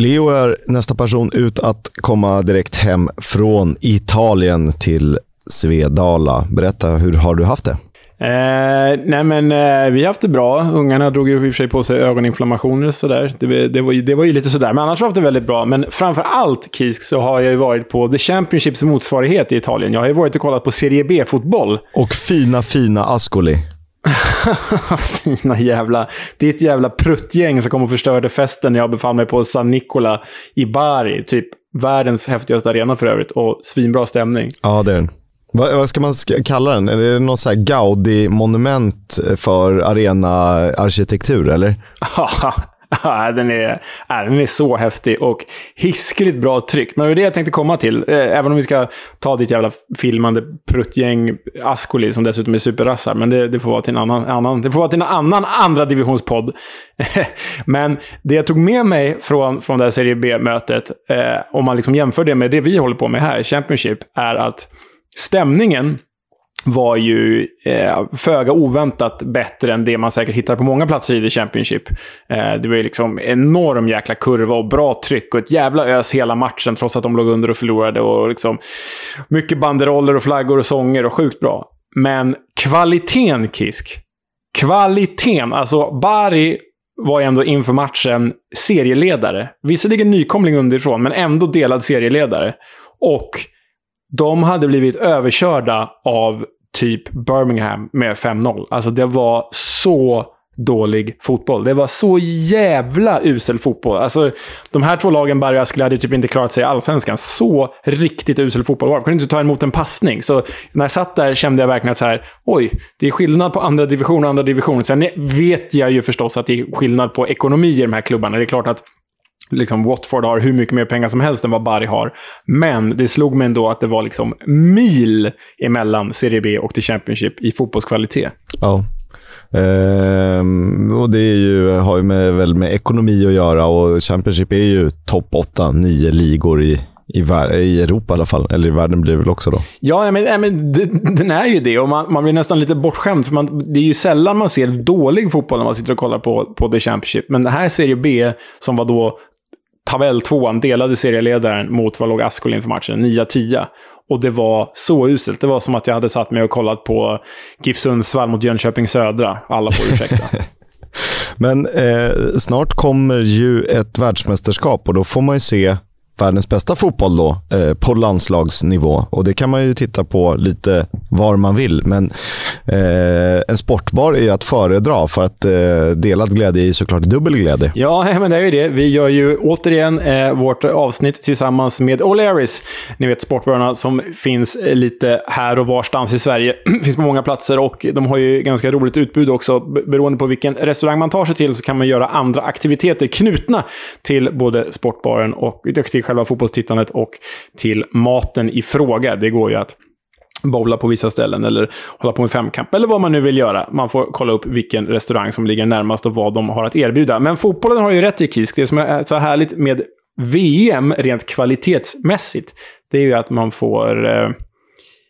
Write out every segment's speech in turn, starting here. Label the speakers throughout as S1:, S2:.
S1: Leo är nästa person ut att komma direkt hem från Italien till Svedala. Berätta, hur har du haft det?
S2: Eh, nej men eh, vi har haft det bra. Ungarna drog ju i och för sig på sig ögoninflammationer och sådär. Det, det, var, ju- det var ju lite sådär. Men annars har vi haft det väldigt bra. Men framför allt, Kisk, så har jag ju varit på The Championships motsvarighet i Italien. Jag har ju varit och kollat på Serie B-fotboll.
S1: Och fina, fina Ascoli.
S2: Fina jävla... Ditt jävla pruttgäng som kom och förstörde festen när jag befann mig på San Nicola i Bari. Typ världens häftigaste arena för övrigt. Och svinbra stämning.
S1: Ja, det är den. Vad, vad ska man kalla den? Är det något så här Gaudi-monument för arena-arkitektur, eller?
S2: Ja, den är, ja, den är så häftig och hiskligt bra tryck. Men det är det jag tänkte komma till. Eh, även om vi ska ta ditt jävla filmande pruttgäng Ascoli, som dessutom är superrassar. Men det, det får vara till en annan, annan, det får vara till en annan andra divisionspodd. Men det jag tog med mig från, från det här Serie B-mötet, eh, om man liksom jämför det med det vi håller på med här, Championship, är att stämningen var ju eh, föga oväntat bättre än det man säkert hittar på många platser i The Championship. Eh, det var ju liksom enorm jäkla kurva och bra tryck och ett jävla ös hela matchen trots att de låg under och förlorade. Och liksom mycket banderoller och flaggor och sånger och sjukt bra. Men kvaliteten, Kisk. Kvaliteten. Alltså, Bari var ändå inför matchen serieledare. Visserligen nykomling underifrån, men ändå delad serieledare. Och de hade blivit överkörda av typ Birmingham med 5-0. Alltså det var så dålig fotboll. Det var så jävla usel fotboll. Alltså, de här två lagen, Barry och Askel, hade typ inte klarat sig i allsvenskan. Så riktigt usel fotboll var det. De kunde inte ta emot en passning. Så när jag satt där kände jag verkligen att så här, oj, det är skillnad på andra division och andra division. Sen vet jag ju förstås att det är skillnad på ekonomi i de här klubbarna. Det är klart att liksom Watford har hur mycket mer pengar som helst än vad Bari har. Men det slog mig ändå att det var liksom mil emellan Serie B och The Championship i fotbollskvalitet.
S1: Ja. Ehm, och det är ju, har ju med, väl med ekonomi att göra och Championship är ju topp 8-9 ligor i, i, i Europa i alla fall. Eller i världen blir det väl också då.
S2: Ja, men, nej, men den är ju det. Och man, man blir nästan lite bortskämd. För man, det är ju sällan man ser dålig fotboll när man sitter och kollar på, på The Championship. Men det här Serie B, som var då tabelltvåan delade serieledaren mot vad låg Askolin inför matchen, 9-10. Och det var så uselt. Det var som att jag hade satt mig och kollat på GIF Sundsvall mot Jönköping Södra. Alla får ursäkta.
S1: Men eh, snart kommer ju ett världsmästerskap och då får man ju se världens bästa fotboll då, eh, på landslagsnivå. Och Det kan man ju titta på lite var man vill. Men eh, en sportbar är ju att föredra för att eh, delad glädje är ju såklart dubbel glädje.
S2: Ja, men det är ju det. Vi gör ju återigen eh, vårt avsnitt tillsammans med O'Learys. Ni vet sportbarerna som finns eh, lite här och varstans i Sverige. finns på många platser och de har ju ganska roligt utbud också. Beroende på vilken restaurang man tar sig till så kan man göra andra aktiviteter knutna till både sportbaren och till själva fotbollstittandet och till maten i fråga. Det går ju att bowla på vissa ställen eller hålla på med femkamp eller vad man nu vill göra. Man får kolla upp vilken restaurang som ligger närmast och vad de har att erbjuda. Men fotbollen har ju rätt i Kisk. Det som är så härligt med VM rent kvalitetsmässigt, det är ju att man får... Eh,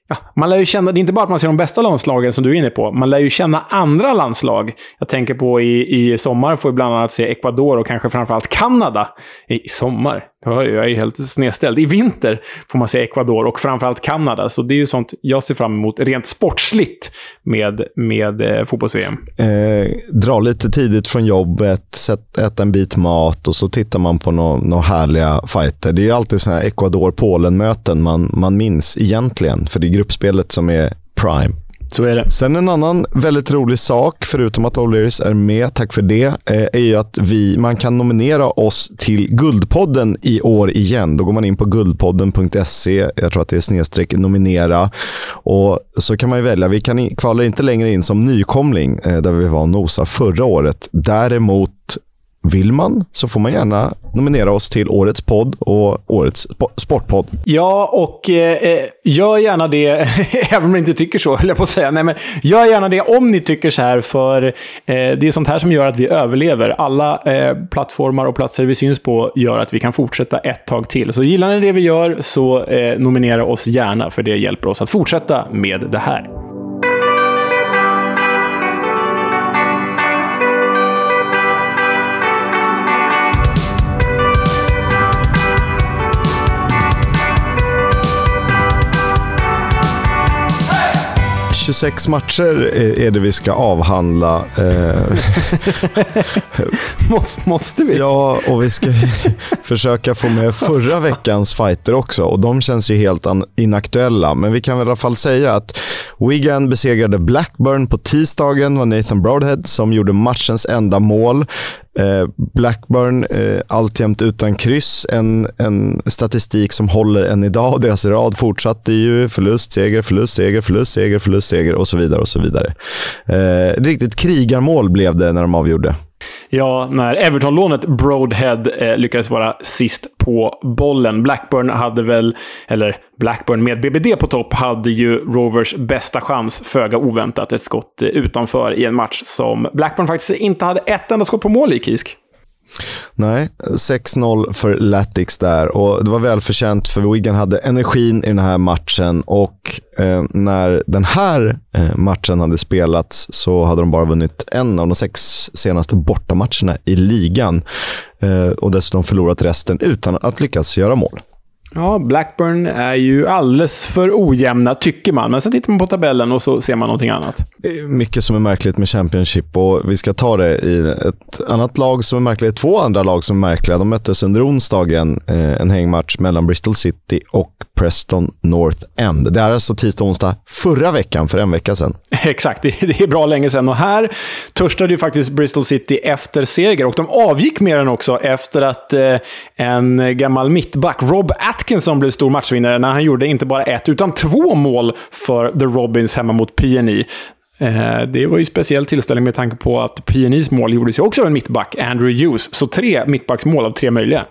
S2: ja, man lär ju känna, det är inte bara att man ser de bästa landslagen som du är inne på. Man lär ju känna andra landslag. Jag tänker på i, i sommar får vi bland annat se Ecuador och kanske framförallt Kanada. I sommar? Jag är helt snedställd. I vinter får man se Ecuador och framförallt Kanada. Så det är ju sånt jag ser fram emot rent sportsligt med, med eh, fotbolls-VM.
S1: Eh, dra lite tidigt från jobbet, sätt, äta en bit mat och så tittar man på några nå härliga fighter. Det är ju alltid sådana här Ecuador-Polen-möten man, man minns egentligen, för det är gruppspelet som är prime.
S2: Så är det.
S1: Sen en annan väldigt rolig sak, förutom att O'Learys är med, tack för det, eh, är ju att vi, man kan nominera oss till Guldpodden i år igen. Då går man in på guldpodden.se, jag tror att det är snedstreck nominera. Och så kan man ju välja, vi kan in, kvalar inte längre in som nykomling, eh, där vi var och nosa förra året. Däremot vill man så får man gärna nominera oss till årets podd och årets sportpodd.
S2: Ja, och eh, eh gör gärna det, även om ni inte tycker så, höll jag på att säga. Nej, men gör gärna det om ni tycker så här, för eh, det är sånt här som gör att vi överlever. Alla eh, plattformar och platser vi syns på gör att vi kan fortsätta ett tag till. Så gillar ni det vi gör, så eh, nominera oss gärna, för det hjälper oss att fortsätta med det här.
S1: 26 matcher är det vi ska avhandla. Eh,
S2: Måste vi?
S1: Ja, och vi ska försöka få med förra veckans fighter också. Och De känns ju helt inaktuella, men vi kan väl i alla fall säga att Wigan besegrade Blackburn på tisdagen. Det var Nathan Broadhead som gjorde matchens enda mål. Eh, Blackburn eh, alltjämt utan kryss. En, en statistik som håller än idag. Deras rad fortsatte ju förlust, seger, förlust, seger, förlust, seger, förlust, seger och så vidare. och så vidare. Eh, ett riktigt krigarmål blev det när de avgjorde.
S2: Ja, när Everton-lånet Broadhead eh, lyckades vara sist på bollen. Blackburn hade väl, eller Blackburn med BBD på topp, hade ju Rovers bästa chans, föga oväntat, ett skott eh, utanför i en match som Blackburn faktiskt inte hade ett enda skott på mål i, Kisk.
S1: Nej, 6-0 för Latix där. Och det var välförtjänt för Wigan hade energin i den här matchen. Och eh, när den här eh, matchen hade spelats så hade de bara vunnit en av de sex senaste bortamatcherna i ligan. Eh, och dessutom förlorat resten utan att lyckas göra mål.
S2: Ja, Blackburn är ju alldeles för ojämna, tycker man. Men sen tittar man på tabellen och så ser man någonting annat.
S1: Det är mycket som är märkligt med Championship och vi ska ta det i ett annat lag som är märkligt. Två andra lag som är märkliga. De möttes under onsdagen, eh, en hängmatch mellan Bristol City och Preston North End. Det är alltså tisdag och onsdag förra veckan, för en vecka sedan.
S2: Exakt, det är bra länge sedan. Och här törstade ju faktiskt Bristol City efter seger och de avgick med den också efter att eh, en gammal mittback, Rob Atkinson, blev stor matchvinnare när han gjorde inte bara ett, utan två mål för The Robins hemma mot PNI. Eh, det var ju speciell tillställning med tanke på att PNIs mål gjordes ju också av en mittback, Andrew Hughes. Så tre mittbacksmål av tre möjliga.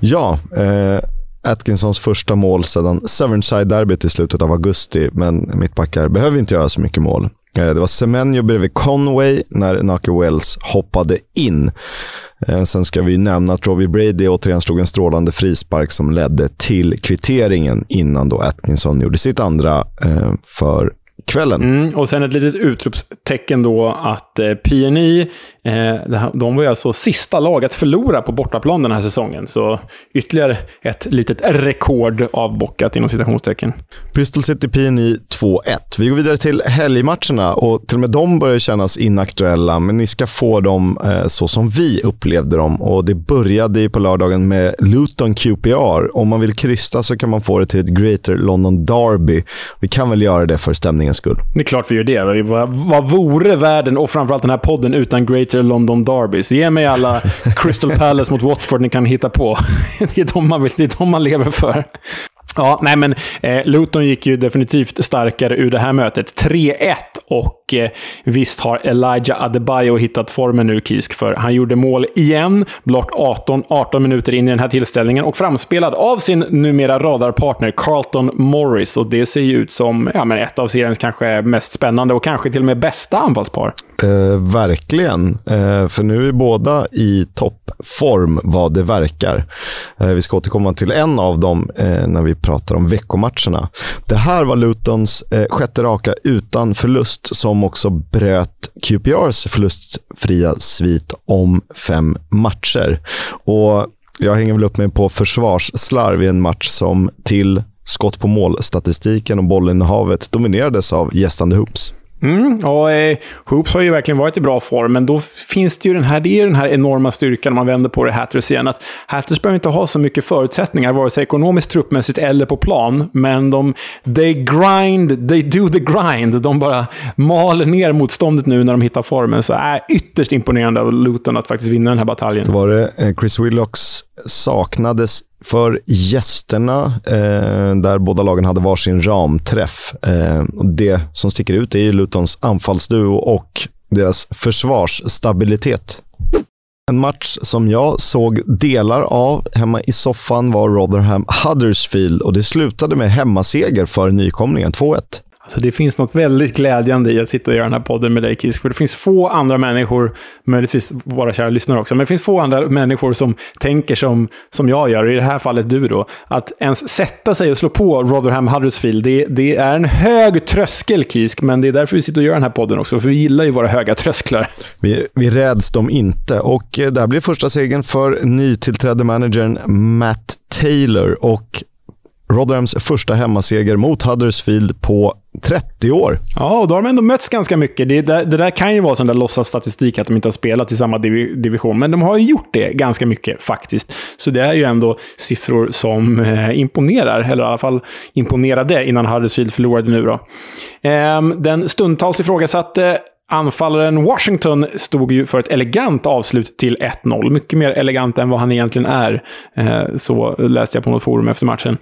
S1: Ja, eh, Atkinsons första mål sedan Severnside-derbyt i slutet av augusti, men mittbackar behöver inte göra så mycket mål. Eh, det var Semenyo bredvid Conway när Naki Wells hoppade in. Eh, sen ska vi nämna att Robbie Brady återigen slog en strålande frispark som ledde till kvitteringen innan då Atkinson gjorde sitt andra eh, för kvällen.
S2: Mm, och sen ett litet utropstecken då att eh, PNI, eh, de var ju alltså sista lag att förlora på bortaplan den här säsongen. Så ytterligare ett litet rekord avbockat inom citationstecken.
S1: Bristol City PNI 2-1. Vi går vidare till helgmatcherna och till och med de börjar kännas inaktuella, men ni ska få dem eh, så som vi upplevde dem. Och Det började ju på lördagen med Luton QPR. Om man vill krysta så kan man få det till ett Greater London Derby. Vi kan väl göra det för stämningen stämningens skull.
S2: Det är klart vi gör det. Vad, vad vore världen och framförallt den här podden utan Greater London Derbys? Ge mig alla Crystal Palace mot Watford ni kan hitta på. Det är de man, vill, det är de man lever för. Ja, nej men eh, Luton gick ju definitivt starkare ur det här mötet. 3-1 och eh, visst har Elijah Adebayo hittat formen nu, Kisk, för han gjorde mål igen, blott 18, 18 minuter in i den här tillställningen och framspelad av sin numera radarpartner Carlton Morris. Och det ser ju ut som ja, men ett av seriens kanske mest spännande och kanske till och med bästa anfallspar.
S1: Eh, verkligen, eh, för nu är båda i toppform vad det verkar. Eh, vi ska återkomma till en av dem eh, när vi pratar om veckomatcherna. Det här var Lutons eh, sjätte raka utan förlust som också bröt QPRs förlustfria svit om fem matcher. Och jag hänger väl upp mig på försvarsslarv i en match som till skott på mål-statistiken och bollinnehavet dominerades av gästande Hoops.
S2: Mm, och eh, Hoops har ju verkligen varit i bra form, men då finns det ju den här, det är den här enorma styrkan om man vänder på det Hatters igen. Att Hatters behöver inte ha så mycket förutsättningar, vare sig ekonomiskt, truppmässigt eller på plan. Men de, they grind, they do the grind. De bara maler ner motståndet nu när de hittar formen. Så är ytterst imponerande av Luton att faktiskt vinna den här bataljen.
S1: Då var det eh, Chris Willocks saknades för gästerna, eh, där båda lagen hade varsin ramträff. Eh, det som sticker ut är Lutons anfallsduo och deras försvarsstabilitet. En match som jag såg delar av hemma i soffan var Rotherham Huddersfield och det slutade med hemmaseger för nykomlingen, 2-1.
S2: Alltså det finns något väldigt glädjande i att sitta och göra den här podden med dig, Kisk. För det finns få andra människor, möjligtvis våra kära lyssnare också, men det finns få andra människor som tänker som, som jag gör, i det här fallet du då. Att ens sätta sig och slå på Rotherham Huddersfield, det, det är en hög tröskel, Kisk, men det är därför vi sitter och gör den här podden också, för vi gillar ju våra höga trösklar.
S1: Vi, vi räds dem inte, och eh, där det här blir första segern för nytillträdde managern Matt Taylor. Och Rotherhams första hemmaseger mot Huddersfield på 30 år.
S2: Ja, och då har de ändå mötts ganska mycket. Det, det, det där kan ju vara sån där låtsasstatistik att de inte har spelat i samma div division, men de har ju gjort det ganska mycket faktiskt. Så det är ju ändå siffror som eh, imponerar, eller i alla fall imponerade innan Huddersfield förlorade nu då. Eh, den stundtals ifrågasatte Anfallaren Washington stod ju för ett elegant avslut till 1-0. Mycket mer elegant än vad han egentligen är. Eh, så läste jag på något forum efter matchen.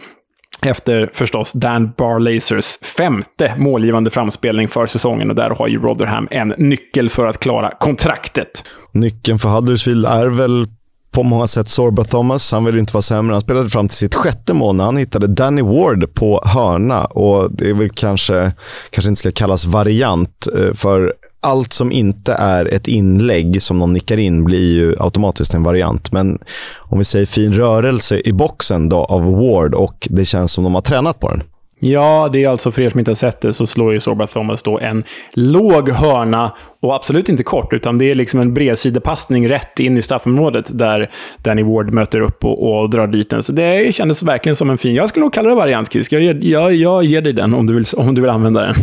S2: Efter förstås Dan Barlazers femte målgivande framspelning för säsongen och där har ju Rotherham en nyckel för att klara kontraktet.
S1: Nyckeln för Huddersfield är väl på många sätt Sorba Thomas. Han vill inte vara sämre. Han spelade fram till sitt sjätte mål när han hittade Danny Ward på hörna. Och Det är väl kanske, kanske inte ska kallas variant, eh, för allt som inte är ett inlägg som någon nickar in blir ju automatiskt en variant. Men om vi säger fin rörelse i boxen då av Ward och det känns som de har tränat på den.
S2: Ja, det är alltså för er som inte har sett det så slår ju Sorba Thomas då en låg hörna och absolut inte kort, utan det är liksom en bredsidepassning rätt in i straffområdet där Danny Ward möter upp och, och drar dit den. Så det kändes verkligen som en fin... Jag skulle nog kalla det variant, Chris. Jag, jag, jag ger dig den om du vill, om du vill använda den.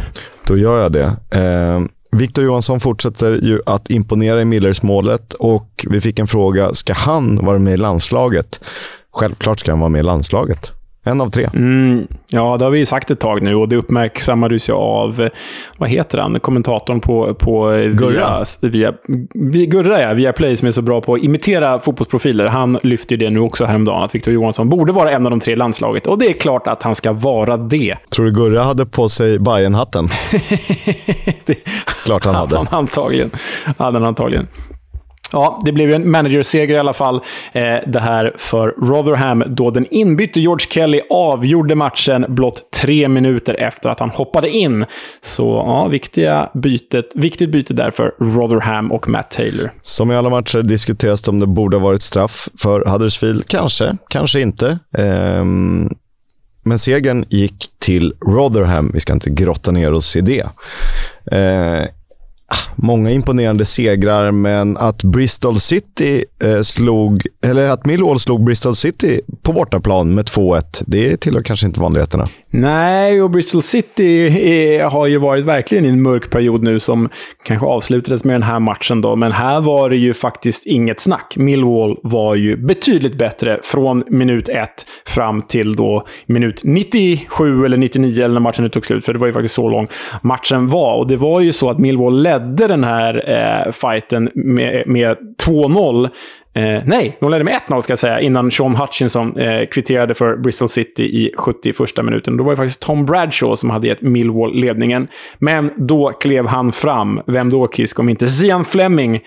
S1: Då gör jag det. Eh, Victor Johansson fortsätter ju att imponera i Millersmålet och vi fick en fråga, ska han vara med i landslaget? Självklart ska han vara med i landslaget. En av tre.
S2: Mm, ja, det har vi sagt ett tag nu och det uppmärksammades ju av, vad heter han, kommentatorn på... på
S1: Gurra?
S2: Via, via, Gurra, ja. Via Play, som är så bra på att imitera fotbollsprofiler. Han lyfter det nu också häromdagen, att Victor Johansson borde vara en av de tre i landslaget. Och det är klart att han ska vara det.
S1: Tror du Gurra hade på sig bayern hatten Klart han hade.
S2: Han antagligen. Hade han antagligen. Ja, det blev ju en managerseger i alla fall. Eh, det här för Rotherham, då den inbytte George Kelly avgjorde matchen blott tre minuter efter att han hoppade in. Så ja, viktiga bytet, viktigt byte där för Rotherham och Matt Taylor.
S1: Som i alla matcher diskuteras det om det borde ha varit straff för Huddersfield. Kanske, kanske inte. Ehm, men segern gick till Rotherham. Vi ska inte grotta ner oss i det. Ehm, Ah, många imponerande segrar, men att Bristol City eh, slog, eller att Millwall slog Bristol City på bortaplan med 2-1, det tillhör kanske inte vanligheterna.
S2: Nej, och Bristol City är, har ju varit verkligen i en mörk period nu som kanske avslutades med den här matchen då, men här var det ju faktiskt inget snack. Millwall var ju betydligt bättre från minut 1 fram till då minut 97 eller 99 eller när matchen tog slut, för det var ju faktiskt så lång matchen var. Och det var ju så att Millwall ledde den här eh, fighten med, med 2-0. Eh, nej, de ledde med 1-0 ska jag säga, innan Sean Hutchinson eh, kvitterade för Bristol City i 71 minuten. Då var det faktiskt Tom Bradshaw som hade gett Millwall ledningen. Men då klev han fram. Vem då, Kisk, om inte Zian Fleming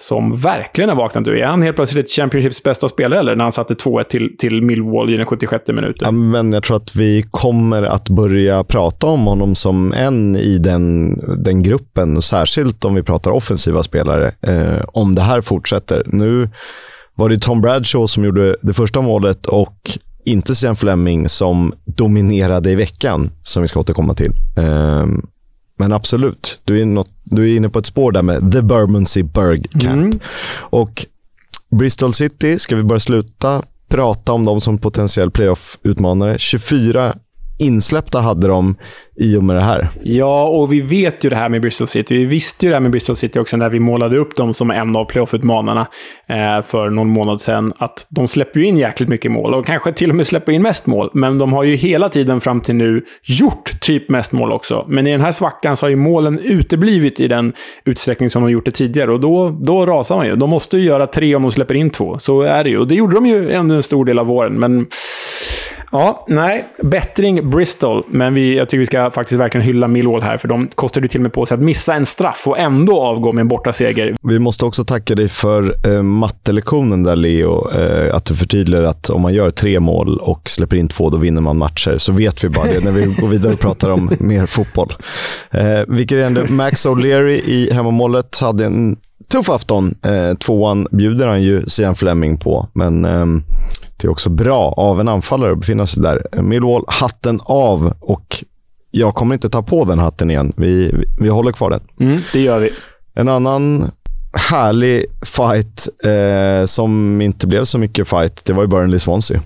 S2: som verkligen har vaknat nu. Är han helt plötsligt Championships bästa spelare, eller? När han satte 2-1 till, till Millwall i den 76 minuten.
S1: Ja, men jag tror att vi kommer att börja prata om honom som en i den, den gruppen, särskilt om vi pratar offensiva spelare, eh, om det här fortsätter. Nu var det Tom Bradshaw som gjorde det första målet och inte Sian Fleming som dominerade i veckan, som vi ska återkomma till. Eh, men absolut, du är, något, du är inne på ett spår där med The Bermondsey Berg Camp. Mm. Och Bristol City, ska vi bara sluta prata om dem som potentiell playoff-utmanare? 24 insläppta hade de i och med det här.
S2: Ja, och vi vet ju det här med Bristol City. Vi visste ju det här med Bristol City också när vi målade upp dem som en av playoff-utmanarna eh, för någon månad sedan. Att de släpper ju in jäkligt mycket mål och kanske till och med släpper in mest mål. Men de har ju hela tiden fram till nu gjort typ mest mål också. Men i den här svackan så har ju målen uteblivit i den utsträckning som de gjort det tidigare. Och då, då rasar man ju. De måste ju göra tre om de släpper in två. Så är det ju. Och det gjorde de ju under en stor del av våren. Men Ja, nej. Bättring Bristol, men vi, jag tycker vi ska faktiskt verkligen hylla Millwall här, för de kostade till och med på sig att missa en straff och ändå avgå med en bortaseger.
S1: Vi måste också tacka dig för eh, mattelektionen där, Leo. Eh, att du förtydligar att om man gör tre mål och släpper in två, då vinner man matcher. Så vet vi bara det när vi går vidare och pratar om mer fotboll. Eh, vikarierande Max O'Leary i hemmamålet hade en tuff afton. Eh, tvåan bjuder han ju Sian Fleming på, men eh, det är också bra av en anfallare att befinna sig där. Millwall, hatten av och jag kommer inte ta på den hatten igen. Vi, vi, vi håller kvar den.
S2: Mm, det gör vi.
S1: En annan härlig fight eh, som inte blev så mycket fight, det var ju Burnley Swansea.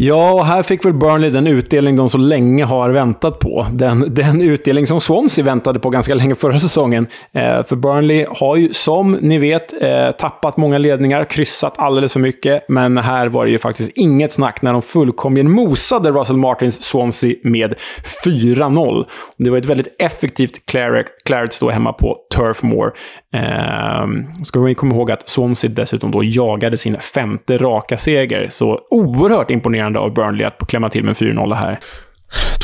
S2: Ja, och här fick väl Burnley den utdelning de så länge har väntat på. Den, den utdelning som Swansea väntade på ganska länge förra säsongen. Eh, för Burnley har ju, som ni vet, eh, tappat många ledningar, kryssat alldeles för mycket. Men här var det ju faktiskt inget snack när de fullkomligen mosade Russell Martins Swansea med 4-0. Det var ett väldigt effektivt Clarets då hemma på Turf Moor. Eh, ska vi komma ihåg att Swansea dessutom då jagade sin femte raka seger, så oerhört imponerande av Burnley att klämma till med 4-0 här.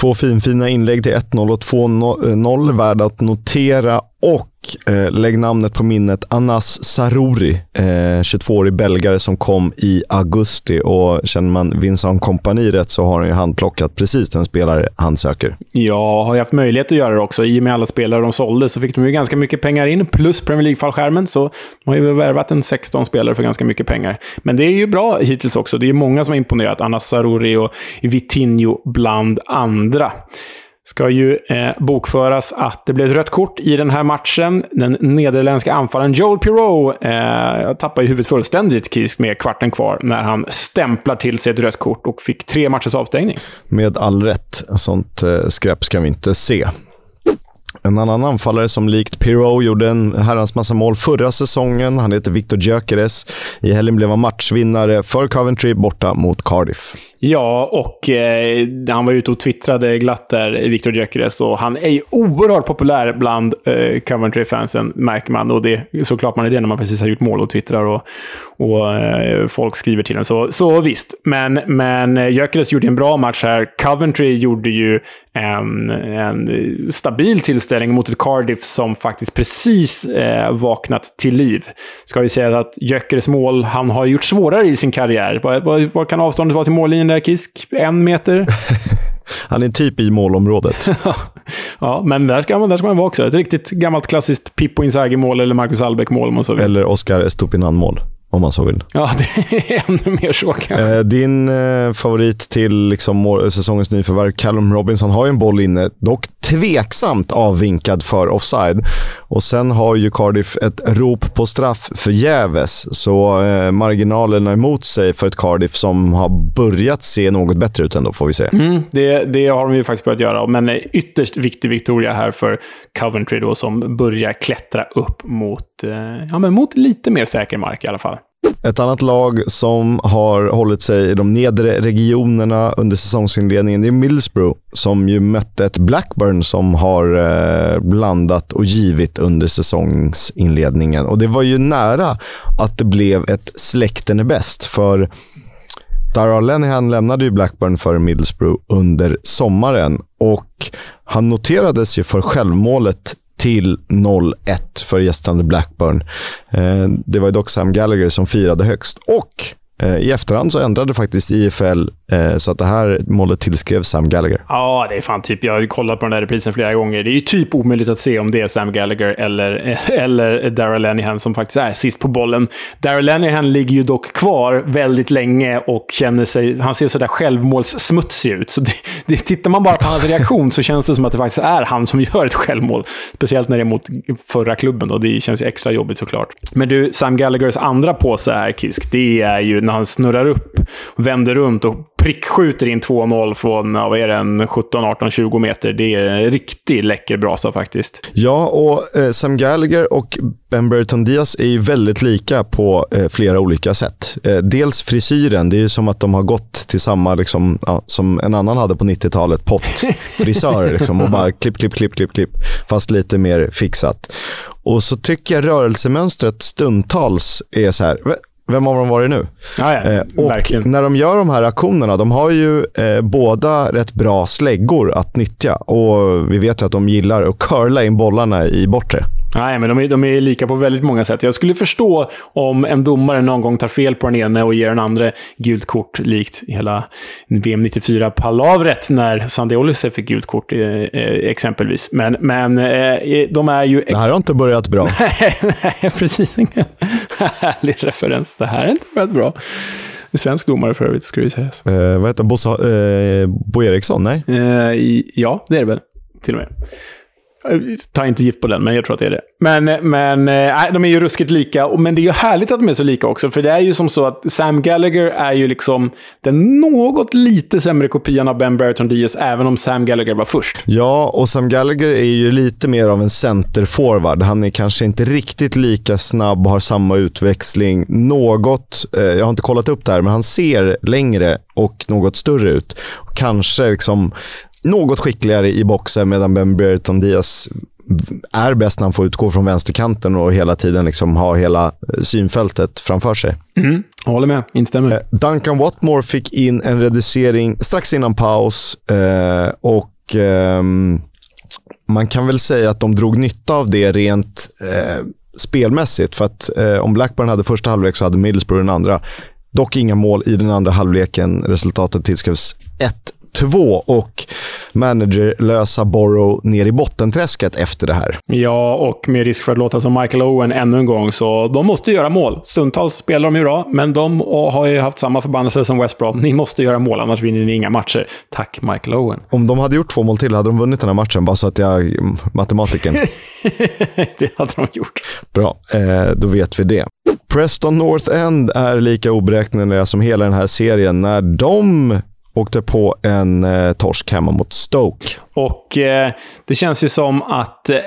S1: Två finfina inlägg till 1-0 och 2-0 värda att notera och Eh, lägg namnet på minnet. Anas Saruri, eh, 22-årig belgare som kom i augusti. Och Känner man Vincent Kompani rätt så har han ju handplockat precis den spelare han söker.
S2: Ja, har ju haft möjlighet att göra det också. I och med alla spelare de sålde så fick de ju ganska mycket pengar in, plus Premier League-fallskärmen. Så de har ju värvat en 16 spelare för ganska mycket pengar. Men det är ju bra hittills också. Det är ju många som har imponerat. Anas Saruri och Vitinho bland andra ska ju eh, bokföras att det blev ett rött kort i den här matchen. Den nederländska anfallaren Joel Pirou eh, tappar ju huvudet fullständigt Kisk med kvarten kvar när han stämplar till sig ett rött kort och fick tre matchers avstängning.
S1: Med all rätt. Sånt eh, skräp ska vi inte se. En annan anfallare som likt Pirro gjorde en herrans massa mål förra säsongen. Han heter Victor Gyökeres. I helgen blev han matchvinnare för Coventry borta mot Cardiff.
S2: Ja, och eh, han var ute och twittrade glatt där, Victor Gyökeres. Och han är ju oerhört populär bland eh, Coventry-fansen, märker man. Och det är såklart man är det när man precis har gjort mål och twittrar och, och eh, folk skriver till en. Så, så visst. Men, men eh, Gyökeres gjorde en bra match här. Coventry gjorde ju en, en stabil tillställning mot ett Cardiff som faktiskt precis eh, vaknat till liv. Ska vi säga att Gyökeres mål han har gjort svårare i sin karriär. Vad, vad, vad kan avståndet vara till mållinjen där, Kisk? En meter?
S1: Han är typ i målområdet.
S2: ja, men där ska, man, där ska man vara också. Ett riktigt gammalt klassiskt Pippo Inzaghi-mål eller Marcus Albeck-mål om man så
S1: vill. Eller Oscar Estupinan-mål om man så vill.
S2: Ja, det är ännu mer så kanske.
S1: Eh, din eh, favorit till liksom, säsongens nyförvärv, Callum Robinson, har ju en boll inne. Dock tveksamt avvinkad för offside. Och Sen har ju Cardiff ett rop på straff förgäves. Så eh, marginalerna emot sig för ett Cardiff som har börjat se något bättre ut ändå, får vi se.
S2: Mm, det, det har de ju faktiskt börjat göra. Men ytterst viktig Victoria här för Coventry då, som börjar klättra upp mot, eh, ja, men mot lite mer säker mark i alla fall.
S1: Ett annat lag som har hållit sig i de nedre regionerna under säsongsinledningen är Middlesbrough, som ju mötte ett Blackburn som har eh, blandat och givit under säsongsinledningen. Och Det var ju nära att det blev ett släkten är bäst, för Darrell Lenihan lämnade ju Blackburn för Middlesbrough under sommaren och han noterades ju för självmålet till 0-1 för gästande Blackburn. Eh, det var dock Sam Gallagher som firade högst. Och eh, I efterhand så ändrade faktiskt IFL Eh, så att det här målet tillskrevs Sam Gallagher.
S2: Ja, det är fan typ. Jag har kollat på den där reprisen flera gånger. Det är ju typ omöjligt att se om det är Sam Gallagher eller, eller Daryl Lenihan som faktiskt är sist på bollen. Daryl Lenihan ligger ju dock kvar väldigt länge och känner sig... Han ser sådär självmålssmutsig ut. Så det, det, tittar man bara på hans reaktion så känns det som att det faktiskt är han som gör ett självmål. Speciellt när det är mot förra klubben. Då. Det känns ju extra jobbigt såklart. Men du, Sam Gallaghers andra påse här, Kisk, det är ju när han snurrar upp, vänder runt och prickskjuter in 2-0 från, vad är det, en 17, 18, 20 meter. Det är en riktigt läcker brasa faktiskt.
S1: Ja, och eh, Sam Gallagher och Ben Burton Diaz är ju väldigt lika på eh, flera olika sätt. Eh, dels frisyren, det är ju som att de har gått till samma, liksom, ja, som en annan hade på 90-talet, pottfrisör. liksom, och bara klipp, klipp, klipp, klipp, klipp. Fast lite mer fixat. Och så tycker jag rörelsemönstret stundtals är så här, vem av dem var det nu?
S2: Ja, ja, eh, och verkligen.
S1: när de gör de här aktionerna, de har ju eh, båda rätt bra släggor att nyttja. Och vi vet ju att de gillar att curla in bollarna i bortre.
S2: Nej, men de är, de är lika på väldigt många sätt. Jag skulle förstå om en domare någon gång tar fel på den ena och ger den andra gult kort, likt hela VM 94-palavret när Sande Olise fick gult kort, eh, eh, exempelvis. Men, men eh, de är ju...
S1: Det här har inte börjat bra.
S2: nej, precis. Härlig referens. Det här har inte börjat bra. En svensk domare för övrigt, skulle det sägas.
S1: Eh, vad heter han? Bossa, eh, Bo Eriksson? Nej?
S2: Eh, ja, det är det väl. Till och med. Ta inte gift på den, men jag tror att det är det. Men, eh, men äh, de är ju ruskigt lika. Men det är ju härligt att de är så lika också. För det är ju som så att Sam Gallagher är ju liksom den något lite sämre kopian av Ben Brereton Diaz, även om Sam Gallagher var först.
S1: Ja, och Sam Gallagher är ju lite mer av en centerforward. Han är kanske inte riktigt lika snabb och har samma utväxling. Något, eh, jag har inte kollat upp det här, men han ser längre och något större ut. Kanske liksom något skickligare i boxen medan Ben Brereton Diaz är bäst när han får utgå från vänsterkanten och hela tiden liksom ha hela synfältet framför sig.
S2: Mm, håller med. Instämmer. Eh,
S1: Duncan Watmore fick in en reducering strax innan paus eh, och eh, man kan väl säga att de drog nytta av det rent eh, spelmässigt. För att eh, om Blackburn hade första halvlek så hade Middlesbrough den andra. Dock inga mål i den andra halvleken. Resultatet tillskrevs 2 och managerlösa Borough ner i bottenträsket efter det här.
S2: Ja, och med risk för att låta som Michael Owen ännu en gång, så de måste göra mål. Stundtals spelar de ju bra, men de har ju haft samma förbannelse som West Brom. Ni måste göra mål, annars vinner ni inga matcher. Tack, Michael Owen.
S1: Om de hade gjort två mål till hade de vunnit den här matchen, bara så att jag... Matematiken.
S2: det hade de gjort.
S1: Bra, eh, då vet vi det. Preston North End är lika oberäkneliga som hela den här serien när de åkte på en eh, torsk hemma mot Stoke.
S2: Och eh, det känns ju som att eh,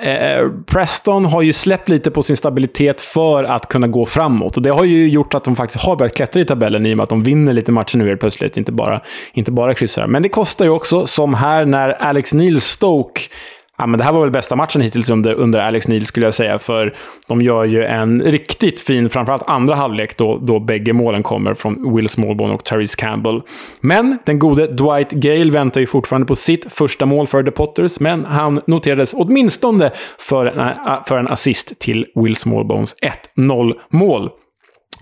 S2: Preston har ju släppt lite på sin stabilitet för att kunna gå framåt. Och det har ju gjort att de faktiskt har börjat klättra i tabellen i och med att de vinner lite matcher nu helt plötsligt, inte bara, inte bara kryssar. Men det kostar ju också, som här när Alex Neil Stoke Ja, men det här var väl bästa matchen hittills under, under Alex Neil, skulle jag säga. För de gör ju en riktigt fin, framförallt andra halvlek, då, då bägge målen kommer från Will Smallbone och Therese Campbell. Men den gode Dwight Gale väntar ju fortfarande på sitt första mål för The Potters, men han noterades åtminstone för en, för en assist till Will Smallbones 1-0-mål.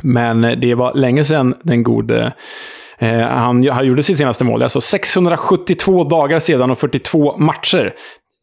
S2: Men det var länge sedan den gode eh, han, han gjorde sitt senaste mål, alltså 672 dagar sedan och 42 matcher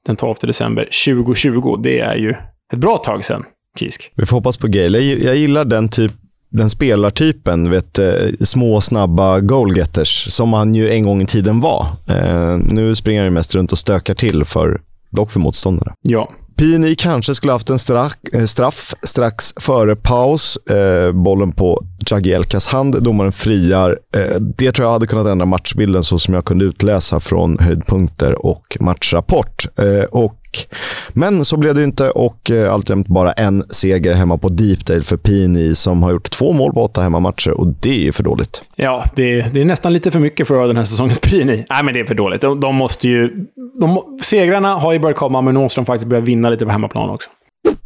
S2: den 12 december 2020. Det är ju ett bra tag sedan, Kisk.
S1: Vi får hoppas på Gale. Jag, gillar den typ den spelartypen, vet, eh, små snabba goalgetters, som han ju en gång i tiden var. Eh, nu springer han mest runt och stökar till, för, dock för motståndare.
S2: Ja.
S1: Pini kanske skulle haft en straff, eh, straff strax före paus. Eh, bollen på Jagielkas hand. Domaren friar. Eh, det tror jag hade kunnat ändra matchbilden så som jag kunde utläsa från höjdpunkter och matchrapport. Eh, och men så blev det inte och eh, alltjämt bara en seger hemma på Deepdale för Pini som har gjort två mål på åtta hemmamatcher och det är för dåligt.
S2: Ja, det är, det är nästan lite för mycket för den här säsongens Pini. Nej, men det är för dåligt. De, de måste ju... De, segrarna har ju börjat komma, men nu måste de faktiskt börja vinna lite på hemmaplan också.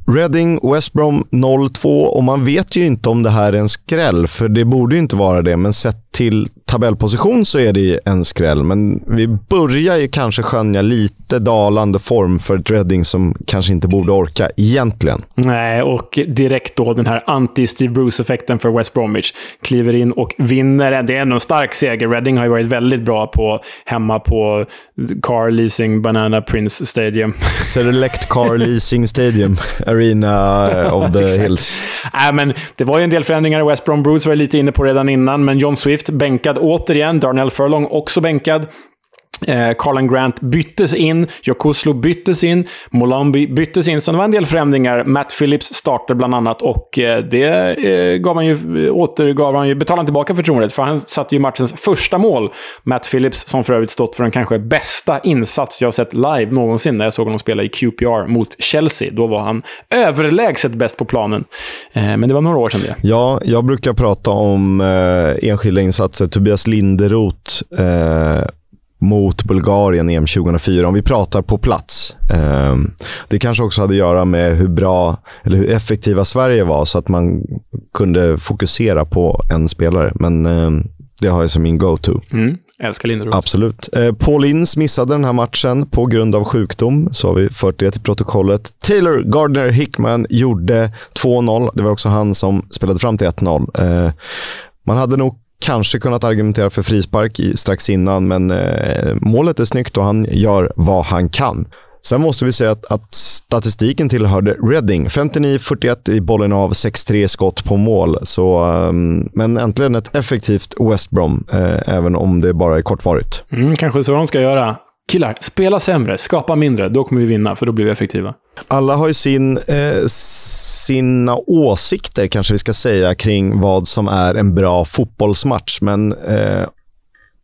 S1: Reading, West Brom 0-2 och man vet ju inte om det här är en skräll, för det borde ju inte vara det, men sett till tabellposition så är det en skräll. Men vi börjar ju kanske skönja lite dalande form för ett Reading som kanske inte borde orka egentligen.
S2: Nej, och direkt då den här anti-Steve Bruce-effekten för West Bromwich. Kliver in och vinner. Det är ändå en stark seger. Reading har ju varit väldigt bra på hemma på Car Leasing Banana Prince Stadium.
S1: Select Car Leasing Stadium. Arena of the Hills.
S2: Nej, men det var ju en del förändringar i West Brom. Bruce var lite inne på redan innan, men John Swift bänkad återigen. Darnell Furlong också bänkad. Eh, Carlan Grant byttes in, Jokoslo byttes in, Molambi byttes in. Så det var en del förändringar. Matt Phillips startade bland annat och eh, det eh, gav han ju, eh, återgav han ju, betalade han tillbaka förtroendet. För han satte ju matchens första mål. Matt Phillips, som för övrigt stått för den kanske bästa insats jag sett live någonsin när jag såg honom spela i QPR mot Chelsea. Då var han överlägset bäst på planen. Eh, men det var några år sedan det.
S1: Ja, jag brukar prata om eh, enskilda insatser. Tobias Linderoth eh, mot Bulgarien i EM 2004, om vi pratar på plats. Ehm, det kanske också hade att göra med hur bra eller hur effektiva Sverige var, så att man kunde fokusera på en spelare. Men ehm, det har jag som min go-to.
S2: Mm, älskar Linderoth.
S1: Absolut. Eh, Paul Inns missade den här matchen på grund av sjukdom, så har vi fört det till protokollet. Taylor Gardner Hickman gjorde 2-0. Det var också han som spelade fram till 1-0. Eh, man hade nog kanske kunnat argumentera för frispark strax innan, men eh, målet är snyggt och han gör vad han kan. Sen måste vi säga att, att statistiken tillhörde Reading. 59-41 i bollen av, 6-3 skott på mål. Så, um, men äntligen ett effektivt West Brom, eh, även om det bara är kortvarigt.
S2: Mm, kanske så de ska göra killar, spela sämre, skapa mindre. Då kommer vi vinna, för då blir vi effektiva.
S1: Alla har ju sin, eh, sina åsikter, kanske vi ska säga, kring vad som är en bra fotbollsmatch. Men eh,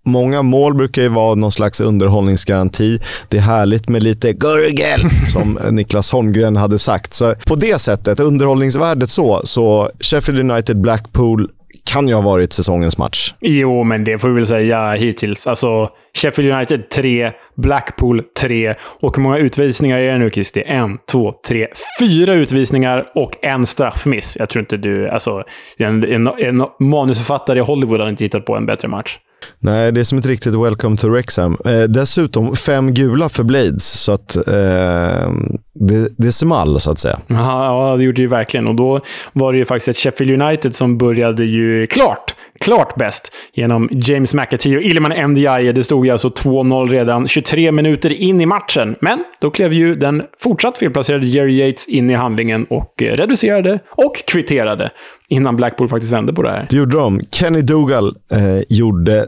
S1: Många mål brukar ju vara någon slags underhållningsgaranti. Det är härligt med lite gurgel, som Niklas Holmgren hade sagt. Så på det sättet, underhållningsvärdet så, så Sheffield United-Blackpool kan ju ha varit säsongens match.
S2: Jo, men det får vi väl säga hittills. Alltså, Sheffield United 3, Blackpool 3. Och hur många utvisningar är det nu, Kisti? En, två, tre, fyra utvisningar och en straffmiss. Jag tror inte du... Alltså, en, en, en manusförfattare i Hollywood hade inte hittat på en bättre match.
S1: Nej, det är som ett riktigt welcome to Wrexham. Eh, dessutom fem gula för Blades, så att eh, det, det small så att säga.
S2: Aha, ja, det gjorde det ju verkligen. Och då var det ju faktiskt ett Sheffield United som började ju klart, klart bäst genom James McAtee och Ilman Ndiaye. Det stod ju alltså 2-0 redan 23 minuter in i matchen. Men då klev ju den fortsatt felplacerade Jerry Yates in i handlingen och eh, reducerade och kvitterade innan Blackpool faktiskt vände på det här.
S1: Det gjorde de. Kenny Dougal eh, gjorde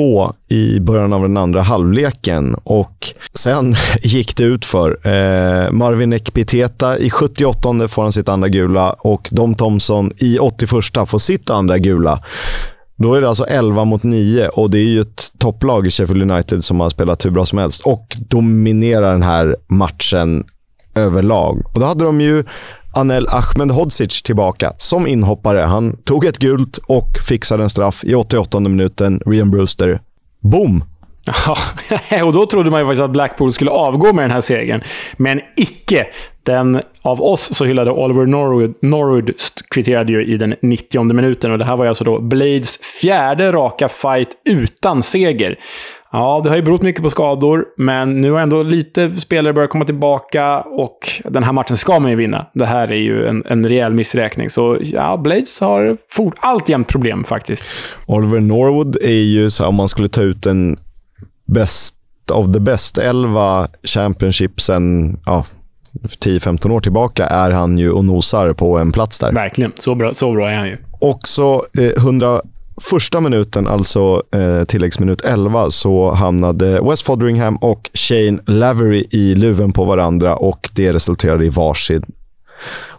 S1: 3-2 i början av den andra halvleken och sen gick det ut för eh, Marvin Ekpiteta i 78 får han sitt andra gula och Dom Thompson i 81 får sitt andra gula. Då är det alltså 11 mot 9 och det är ju ett topplag i Sheffield United som har spelat hur bra som helst och dominerar den här matchen överlag. Och då hade de ju Anel Ahmedhodzic tillbaka som inhoppare. Han tog ett gult och fixade en straff i 88 minuten. Rian Brewster. Boom!
S2: Ja, och då trodde man ju faktiskt att Blackpool skulle avgå med den här segern. Men icke. Den av oss så hyllade Oliver Norwood, Norwood kvitterade ju i den 90 minuten och det här var ju alltså då Blades fjärde raka fight utan seger. Ja, det har ju berott mycket på skador, men nu har ändå lite spelare börjat komma tillbaka och den här matchen ska man ju vinna. Det här är ju en, en rejäl missräkning. Så ja, Blades har fort, alltjämt problem faktiskt.
S1: Oliver Norwood är ju, så här, om man skulle ta ut en best of the best 11 Championship sen ja, 10-15 år tillbaka är han ju och nosar på en plats där.
S2: Verkligen. Så bra, så bra är han ju.
S1: Också eh, 100 första minuten, alltså eh, tilläggsminut 11, så hamnade West Foderingham och Shane Lavery i luven på varandra och det resulterade i varsin,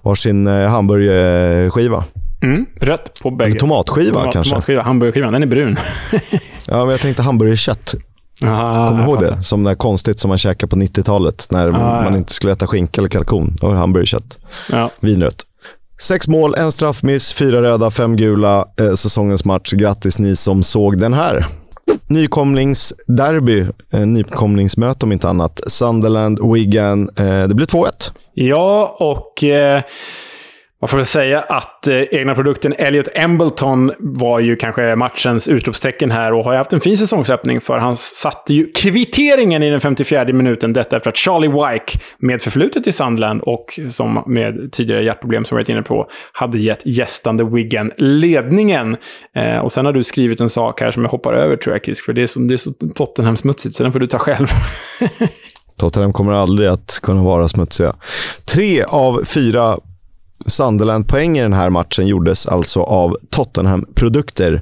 S1: varsin eh, hamburgerskiva.
S2: Mm, rött på bägge.
S1: tomatskiva
S2: Tomat,
S1: kanske?
S2: Tomatskiva. Hamburgerskivan, den är brun.
S1: ja, men jag tänkte hamburgerkött.
S2: Ah,
S1: Kommer ihåg det? Som det konstigt som man käkade på 90-talet när ah, man ja. inte skulle äta skinka eller kalkon. Då var det hamburgerkött. Ja. Vinrött. Sex mål, en straffmiss, fyra röda, fem gula. Eh, säsongens match. Grattis ni som såg den här. Nykomlingsderby, eh, nykomlingsmöte om inte annat. Sunderland, Wigan. Eh, det blir 2-1.
S2: Ja, och... Eh man får väl säga att eh, egna produkten Elliot Embleton var ju kanske matchens utropstecken här och har ju haft en fin säsongsöppning för han satte ju kvitteringen i den 54 minuten. Detta efter att Charlie Wyke, med förflutet i Sandland och som med tidigare hjärtproblem som vi varit inne på, hade gett gästande Wiggen ledningen. Eh, och sen har du skrivit en sak här som jag hoppar över tror jag, Kisk, för det är så, det är så Tottenham-smutsigt, så den får du ta själv.
S1: Tottenham kommer aldrig att kunna vara smutsiga. Tre av fyra Sunderland-poäng i den här matchen gjordes alltså av Tottenham-produkter.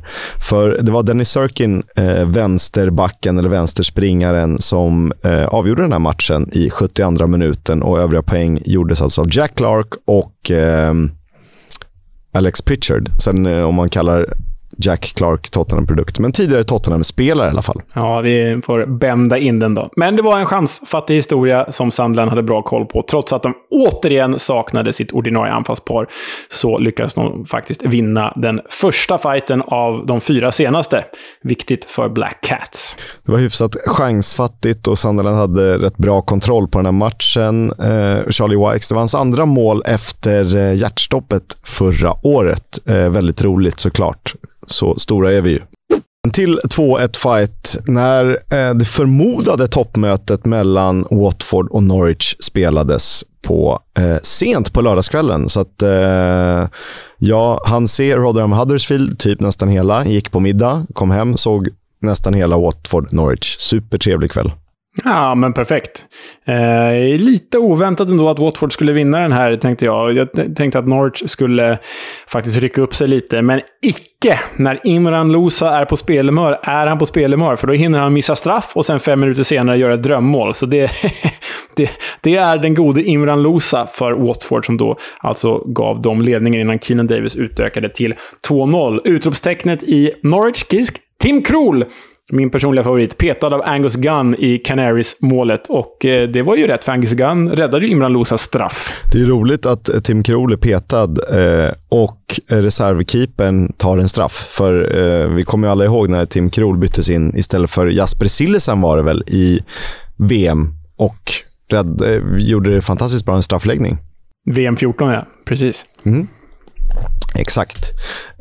S1: För det var Dennis Sirkin, eh, vänsterbacken eller vänsterspringaren, som eh, avgjorde den här matchen i 72 minuten och övriga poäng gjordes alltså av Jack Clark och eh, Alex Pritchard. Sen eh, om man kallar Jack Clark Tottenham-produkt. Men tidigare Tottenham-spelare i alla fall.
S2: Ja, vi får bända in den då. Men det var en chansfattig historia som Sandland hade bra koll på. Trots att de återigen saknade sitt ordinarie anfallspar så lyckades de faktiskt vinna den första fighten av de fyra senaste. Viktigt för Black Cats.
S1: Det var hyfsat chansfattigt och Sunderland hade rätt bra kontroll på den här matchen. Eh, Charlie Wikes, det var hans andra mål efter eh, hjärtstoppet förra året. Eh, väldigt roligt såklart. Så stora är vi ju. Till 2-1 fight när eh, det förmodade toppmötet mellan Watford och Norwich spelades på eh, sent på lördagskvällen. Så att, eh, ja, han ser Rotherham Huddersfield typ nästan hela, gick på middag, kom hem, såg nästan hela Watford Norwich. Supertrevlig kväll.
S2: Ja, men perfekt. Eh, lite oväntat ändå att Watford skulle vinna den här, tänkte jag. Jag tänkte att Norwich skulle faktiskt rycka upp sig lite, men icke. När Imran Losa är på spelhumör är han på spelhumör, för då hinner han missa straff och sen fem minuter senare göra ett drömmål. Så det, det, det är den gode Imran Losa för Watford som då alltså gav dem ledningen innan Keenan Davis utökade till 2-0. Utropstecknet i Norwich Kisk, Tim Krul min personliga favorit, petad av Angus Gunn i Canaries-målet. Och eh, det var ju rätt, för Angus Gunn räddade ju Imran Losas straff.
S1: Det är roligt att eh, Tim Krul är petad eh, och reservkeepern tar en straff. För eh, vi kommer ju alla ihåg när Tim Krul byttes in istället för Jasper Sillesen var det väl i VM och rädd, eh, gjorde det fantastiskt bra en straffläggning.
S2: VM 14, ja. Precis.
S1: Mm. Exakt.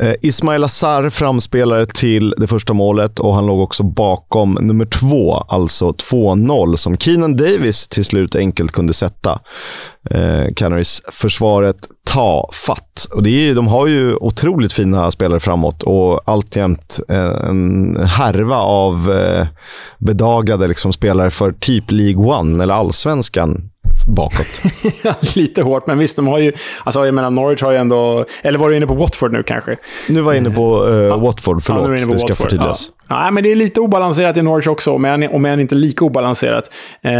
S1: Eh, Ismail Assar framspelare till det första målet och han låg också bakom nummer två, alltså 2-0, som Keenan Davis till slut enkelt kunde sätta. Eh, Canaries-försvaret ta fatt. Och det är, de har ju otroligt fina spelare framåt och alltjämt eh, en härva av eh, bedagade liksom, spelare för typ League One eller allsvenskan bakåt.
S2: Lite hårt, men visst, de har ju... Alltså, jag menar, Norwich har ju ändå... Eller var du inne på Watford nu kanske?
S1: Nu var jag inne på uh, Watford, förlåt. Ja, det ska Watford. förtydligas.
S2: Ja. Nej, men det är lite obalanserat i Norwich också, om än, om än inte lika obalanserat. Eh,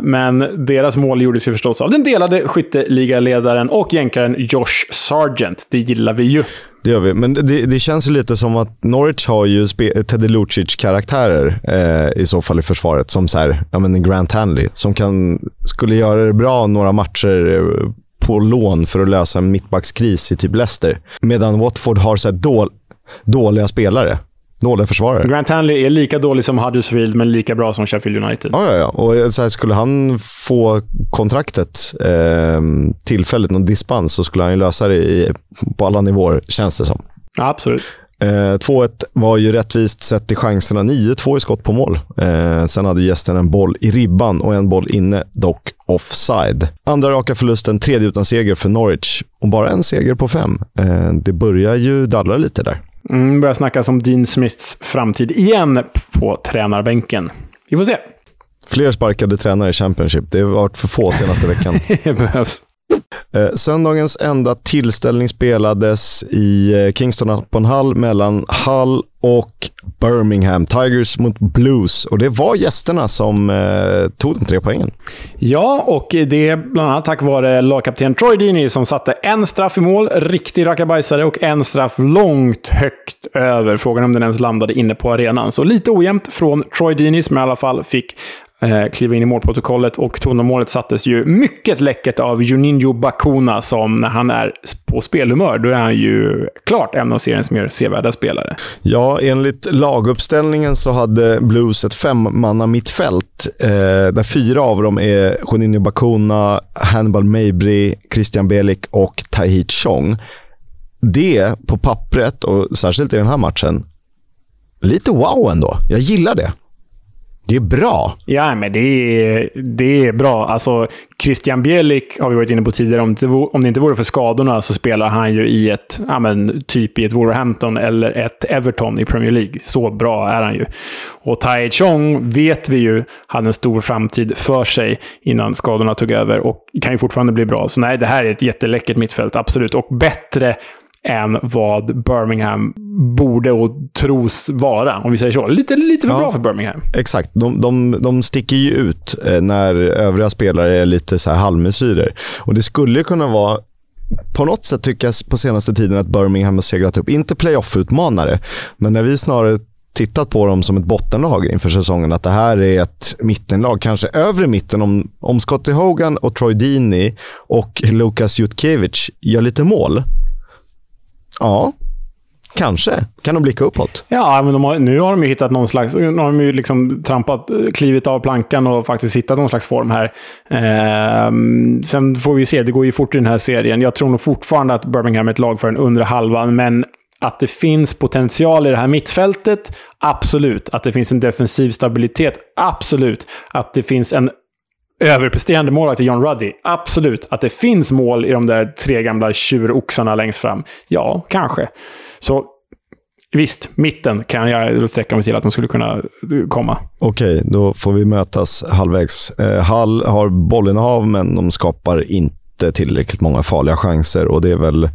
S2: men deras mål gjordes ju förstås av den delade skytteligaledaren och jänkaren Josh Sargent. Det gillar vi ju.
S1: Det gör vi, men det, det känns ju lite som att Norwich har ju Teddy Lucic-karaktärer eh, i så fall i försvaret, som så här, ja, men Grant Hanley, som kan, skulle göra det bra några matcher eh, på lån för att lösa en mittbackskris i typ Leicester. Medan Watford har så då, dåliga spelare. Dåliga försvarare.
S2: Grant Hanley är lika dålig som Huddersfield, men lika bra som Sheffield United.
S1: Ja, ja, ja. Och så här, skulle han få kontraktet eh, tillfälligt, någon dispens, så skulle han ju lösa det i, på alla nivåer, känns det som.
S2: Ja, absolut.
S1: Eh, 2-1 var ju rättvist sett till chanserna. 9-2 i skott på mål. Eh, sen hade gästen en boll i ribban och en boll inne, dock offside. Andra raka förlusten, tredje utan seger för Norwich. Och bara en seger på fem. Eh, det börjar ju dallra lite där.
S2: Mm, börjar snackas om Dean Smiths framtid igen på tränarbänken. Vi får se.
S1: Fler sparkade tränare i Championship. Det har varit för få senaste veckan.
S2: det behövs.
S1: Eh, söndagens enda tillställning spelades i eh, Kingston upon Hull mellan Hull och Birmingham. Tigers mot Blues. Och det var gästerna som eh, tog de tre poängen.
S2: Ja, och det är bland annat tack vare lagkapten Troy Deeney som satte en straff i mål, riktig rackabajsare, och en straff långt högt över. Frågan om den ens landade inne på arenan. Så lite ojämnt från Troy Deeney som i alla fall fick eh, kliva in i målprotokollet och tonmålet sattes ju mycket läckert av Juninho Bakuna som när han är på spelhumör, då är han ju klart en av seriens mer sevärda spelare.
S1: Ja, enligt laguppställningen så hade Blues ett femmanna mittfält eh, där fyra av dem är Juninho Bakuna, Hannibal Mabry, Christian Belik och Tahit Chong. Det på pappret, och särskilt i den här matchen, lite wow ändå. Jag gillar det. Det är bra.
S2: Ja, men det är, det är bra. Alltså, Christian Bielik har vi varit inne på tidigare. Om det, om det inte vore för skadorna så spelar han ju i ett, ja, men, typ i ett Wolverhampton eller ett Everton i Premier League. Så bra är han ju. Och Tai Chong vet vi ju hade en stor framtid för sig innan skadorna tog över och kan ju fortfarande bli bra. Så nej, det här är ett jätteläckert mittfält, absolut. Och bättre än vad Birmingham borde och tros vara, om vi säger så. Lite, lite för ja, bra för Birmingham.
S1: Exakt. De, de, de sticker ju ut eh, när övriga spelare är lite så här halvmesyrer. Och det skulle kunna vara på något sätt tycker jag på senaste tiden att Birmingham har seglat upp. Inte playoff-utmanare, men när vi snarare tittat på dem som ett bottenlag inför säsongen. Att det här är ett mittenlag, kanske övre mitten om, om Scottie Hogan och Troy Deeney och Lukas Jutkiewicz gör lite mål Ja, Kanske. Kan de blicka uppåt?
S2: Ja, men har, nu har de ju hittat någon slags... Nu har de ju liksom trampat, klivit av plankan och faktiskt hittat någon slags form här. Eh, sen får vi se, det går ju fort i den här serien. Jag tror nog fortfarande att Birmingham är ett lag för den undre halvan, men att det finns potential i det här mittfältet, absolut. Att det finns en defensiv stabilitet, absolut. Att det finns en överpresterande målvakt i John Ruddy. Absolut. Att det finns mål i de där tre gamla tjuroxarna längst fram. Ja, kanske. Så visst, mitten kan jag sträcka mig till att de skulle kunna komma.
S1: Okej, då får vi mötas halvvägs. Eh, Hall har bollinnehav, men de skapar inte tillräckligt många farliga chanser och det är väl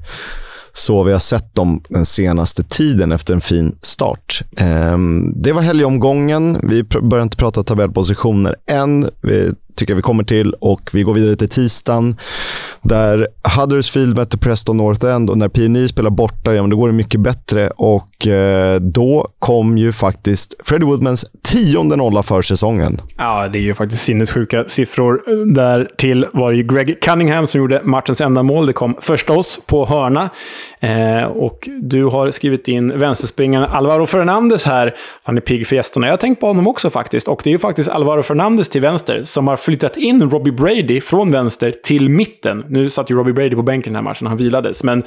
S1: så vi har sett dem den senaste tiden efter en fin start. Ehm, det var helgomgången. Vi börjar inte prata tabellpositioner än. Vi tycker jag vi kommer till och vi går vidare till tisdagen där Huddersfield mötte Preston North End och när PNI spelar borta, ja, men då går det mycket bättre och eh, då kom ju faktiskt Freddie Woodmans tionde nolla för säsongen.
S2: Ja, det är ju faktiskt sinnessjuka siffror. Eh, där till var det ju Greg Cunningham som gjorde matchens enda mål. Det kom första på hörna. Eh, och du har skrivit in vänsterspringaren Alvaro Fernandes här. Han är pigg för gästerna. Jag har tänkt på honom också faktiskt. Och det är ju faktiskt Alvaro Fernandes till vänster som har flyttat in Robbie Brady från vänster till mitten. Nu satt ju Robbie Brady på bänken den här matchen, han vilades. Men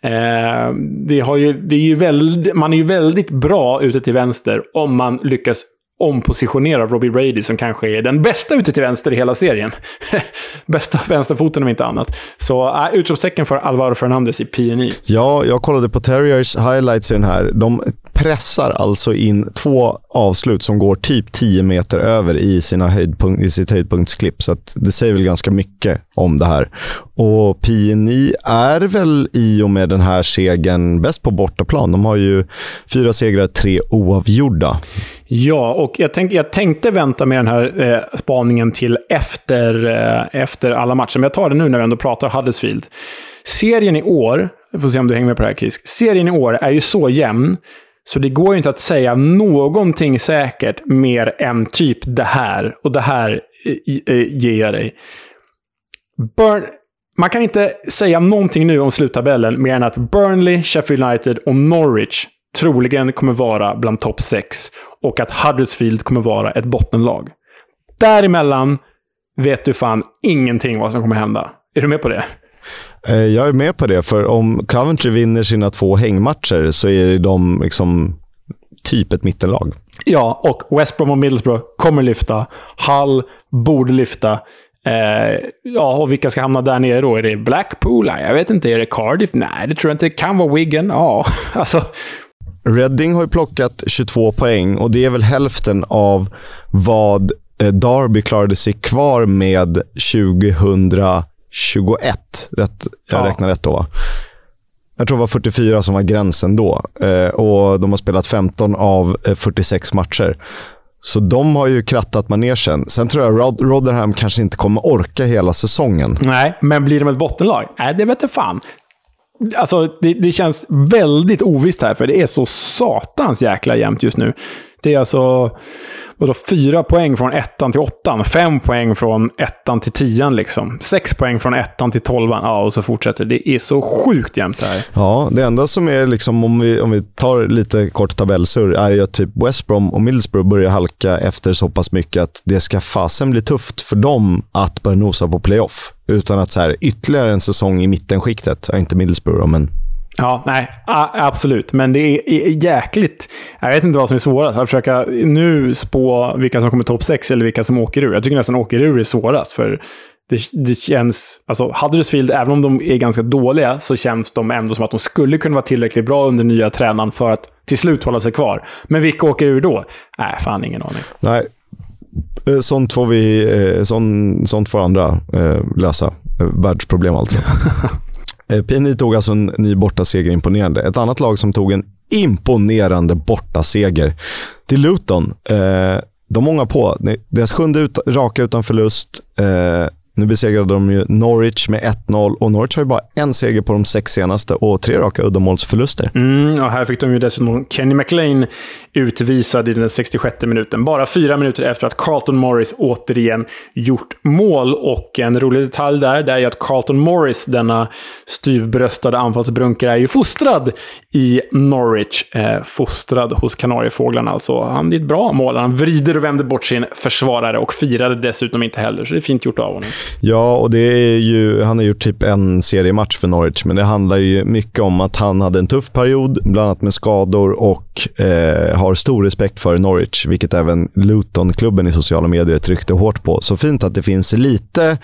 S2: eh, det har ju, det är ju väldigt, man är ju väldigt bra ute till vänster om man lyckas ompositionera Robbie Brady som kanske är den bästa ute till vänster i hela serien. bästa vänsterfoten om inte annat. Så äh, utropstecken för Alvaro Fernandez i PNI.
S1: Ja, jag kollade på Terriers highlights i den här. De pressar alltså in två avslut som går typ 10 meter över i, sina höjdpunkt, i sitt höjdpunktsklipp. Så det säger väl ganska mycket om det här. Och PNI är väl i och med den här segern bäst på bortaplan. De har ju fyra segrar, tre oavgjorda.
S2: Ja, och jag, tänk, jag tänkte vänta med den här eh, spaningen till efter, eh, efter alla matcher, men jag tar det nu när vi ändå pratar Huddersfield. Serien i år, vi får se om du hänger med på det här Chris, serien i år är ju så jämn så det går ju inte att säga någonting säkert mer än typ det här. Och det här ger jag dig. Burn man kan inte säga någonting nu om sluttabellen mer än att Burnley, Sheffield United och Norwich troligen kommer vara bland topp 6 och att Huddersfield kommer vara ett bottenlag. Däremellan vet du fan ingenting vad som kommer hända. Är du med på det?
S1: Eh, jag är med på det, för om Coventry vinner sina två hängmatcher så är de liksom typ ett mittenlag.
S2: Ja, och West Brom och Middlesbrough kommer lyfta. Hull borde lyfta. Eh, ja, och vilka ska hamna där nere då? Är det Blackpool? Jag vet inte. Är det Cardiff? Nej, det tror jag inte. Det kan vara Wigan. Ja, alltså.
S1: Reading har ju plockat 22 poäng och det är väl hälften av vad eh, Derby klarade sig kvar med 2000 21. Rätt, jag ja. räknar rätt då, va? Jag tror det var 44 som var gränsen då. Eh, och De har spelat 15 av 46 eh, matcher. Så de har ju krattat manegen. Sen tror jag Rod Rotherham kanske inte kommer orka hela säsongen.
S2: Nej, men blir de ett bottenlag? Nej, det vet jag fan. Alltså, det, det känns väldigt ovisst här, för det är så satans jäkla jämnt just nu. Det är alltså vadå, fyra poäng från ettan till åttan. Fem poäng från ettan till tian. Liksom. Sex poäng från ettan till tolvan. Ja, och så fortsätter det. är så sjukt jämnt det här.
S1: Ja, det enda som är, liksom, om, vi, om vi tar lite kort tabellsurr, är ju att typ West Brom och Middlesbrough börjar halka efter så pass mycket att det ska fasen bli tufft för dem att börja nosa på playoff. Utan att så här, ytterligare en säsong i mittenskiktet, ja inte Middlesbrough, men
S2: Ja, nej, absolut. Men det är jäkligt... Jag vet inte vad som är svårast. Att försöka nu spå vilka som kommer topp 6 eller vilka som åker ur. Jag tycker nästan åker ur är svårast. För det, det känns... Alltså, Huddersfield, även om de är ganska dåliga, så känns de ändå som att de skulle kunna vara tillräckligt bra under nya tränaren för att till slut hålla sig kvar. Men vilka åker ur då? Nej, fan ingen aning.
S1: Nej, eh, sånt får, vi, eh, sånt, sånt får andra eh, lösa. Världsproblem alltså. Eh, PNI tog alltså en ny bortaseger imponerande. Ett annat lag som tog en imponerande bortaseger till Luton. Eh, de många på. Deras sjunde ut, raka utan förlust. Eh, nu besegrade de ju Norwich med 1-0 och Norwich har ju bara en seger på de sex senaste och tre raka uddamålsförluster.
S2: Mm, och här fick de ju dessutom Kenny McLean utvisad i den 66 minuten. Bara fyra minuter efter att Carlton Morris återigen gjort mål. Och en rolig detalj där, det är ju att Carlton Morris, denna styvbröstade anfallsbrunkare, är ju fostrad i Norwich. Eh, fostrad hos Kanariefåglarna alltså. Han är ett bra mål. Han vrider och vänder bort sin försvarare och firade dessutom inte heller, så det är fint gjort av honom.
S1: Ja, och det är ju, han har gjort typ en seriematch för Norwich, men det handlar ju mycket om att han hade en tuff period, bland annat med skador och och eh, har stor respekt för Norwich, vilket även Luton-klubben i sociala medier tryckte hårt på. Så fint att det finns lite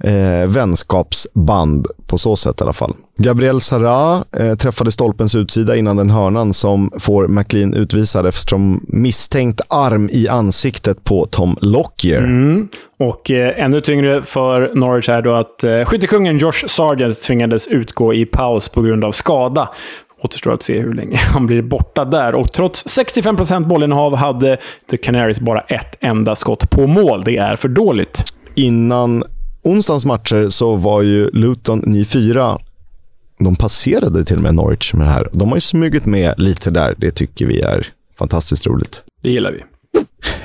S1: eh, vänskapsband på så sätt i alla fall. Gabriel Sara eh, träffade stolpens utsida innan den hörnan som får McLean utvisad eftersom misstänkt arm i ansiktet på Tom Lockyer.
S2: Mm. Och eh, ännu tyngre för Norwich är då att eh, skyttekungen Josh Sargent tvingades utgå i paus på grund av skada. Återstår att se hur länge han blir borta där. Och trots 65% bollinnehav hade The Canaries bara ett enda skott på mål. Det är för dåligt.
S1: Innan onsdagens matcher så var ju Luton ny fyra. De passerade till och med Norwich med det här. De har ju smugit med lite där. Det tycker vi är fantastiskt roligt.
S2: Det gillar vi.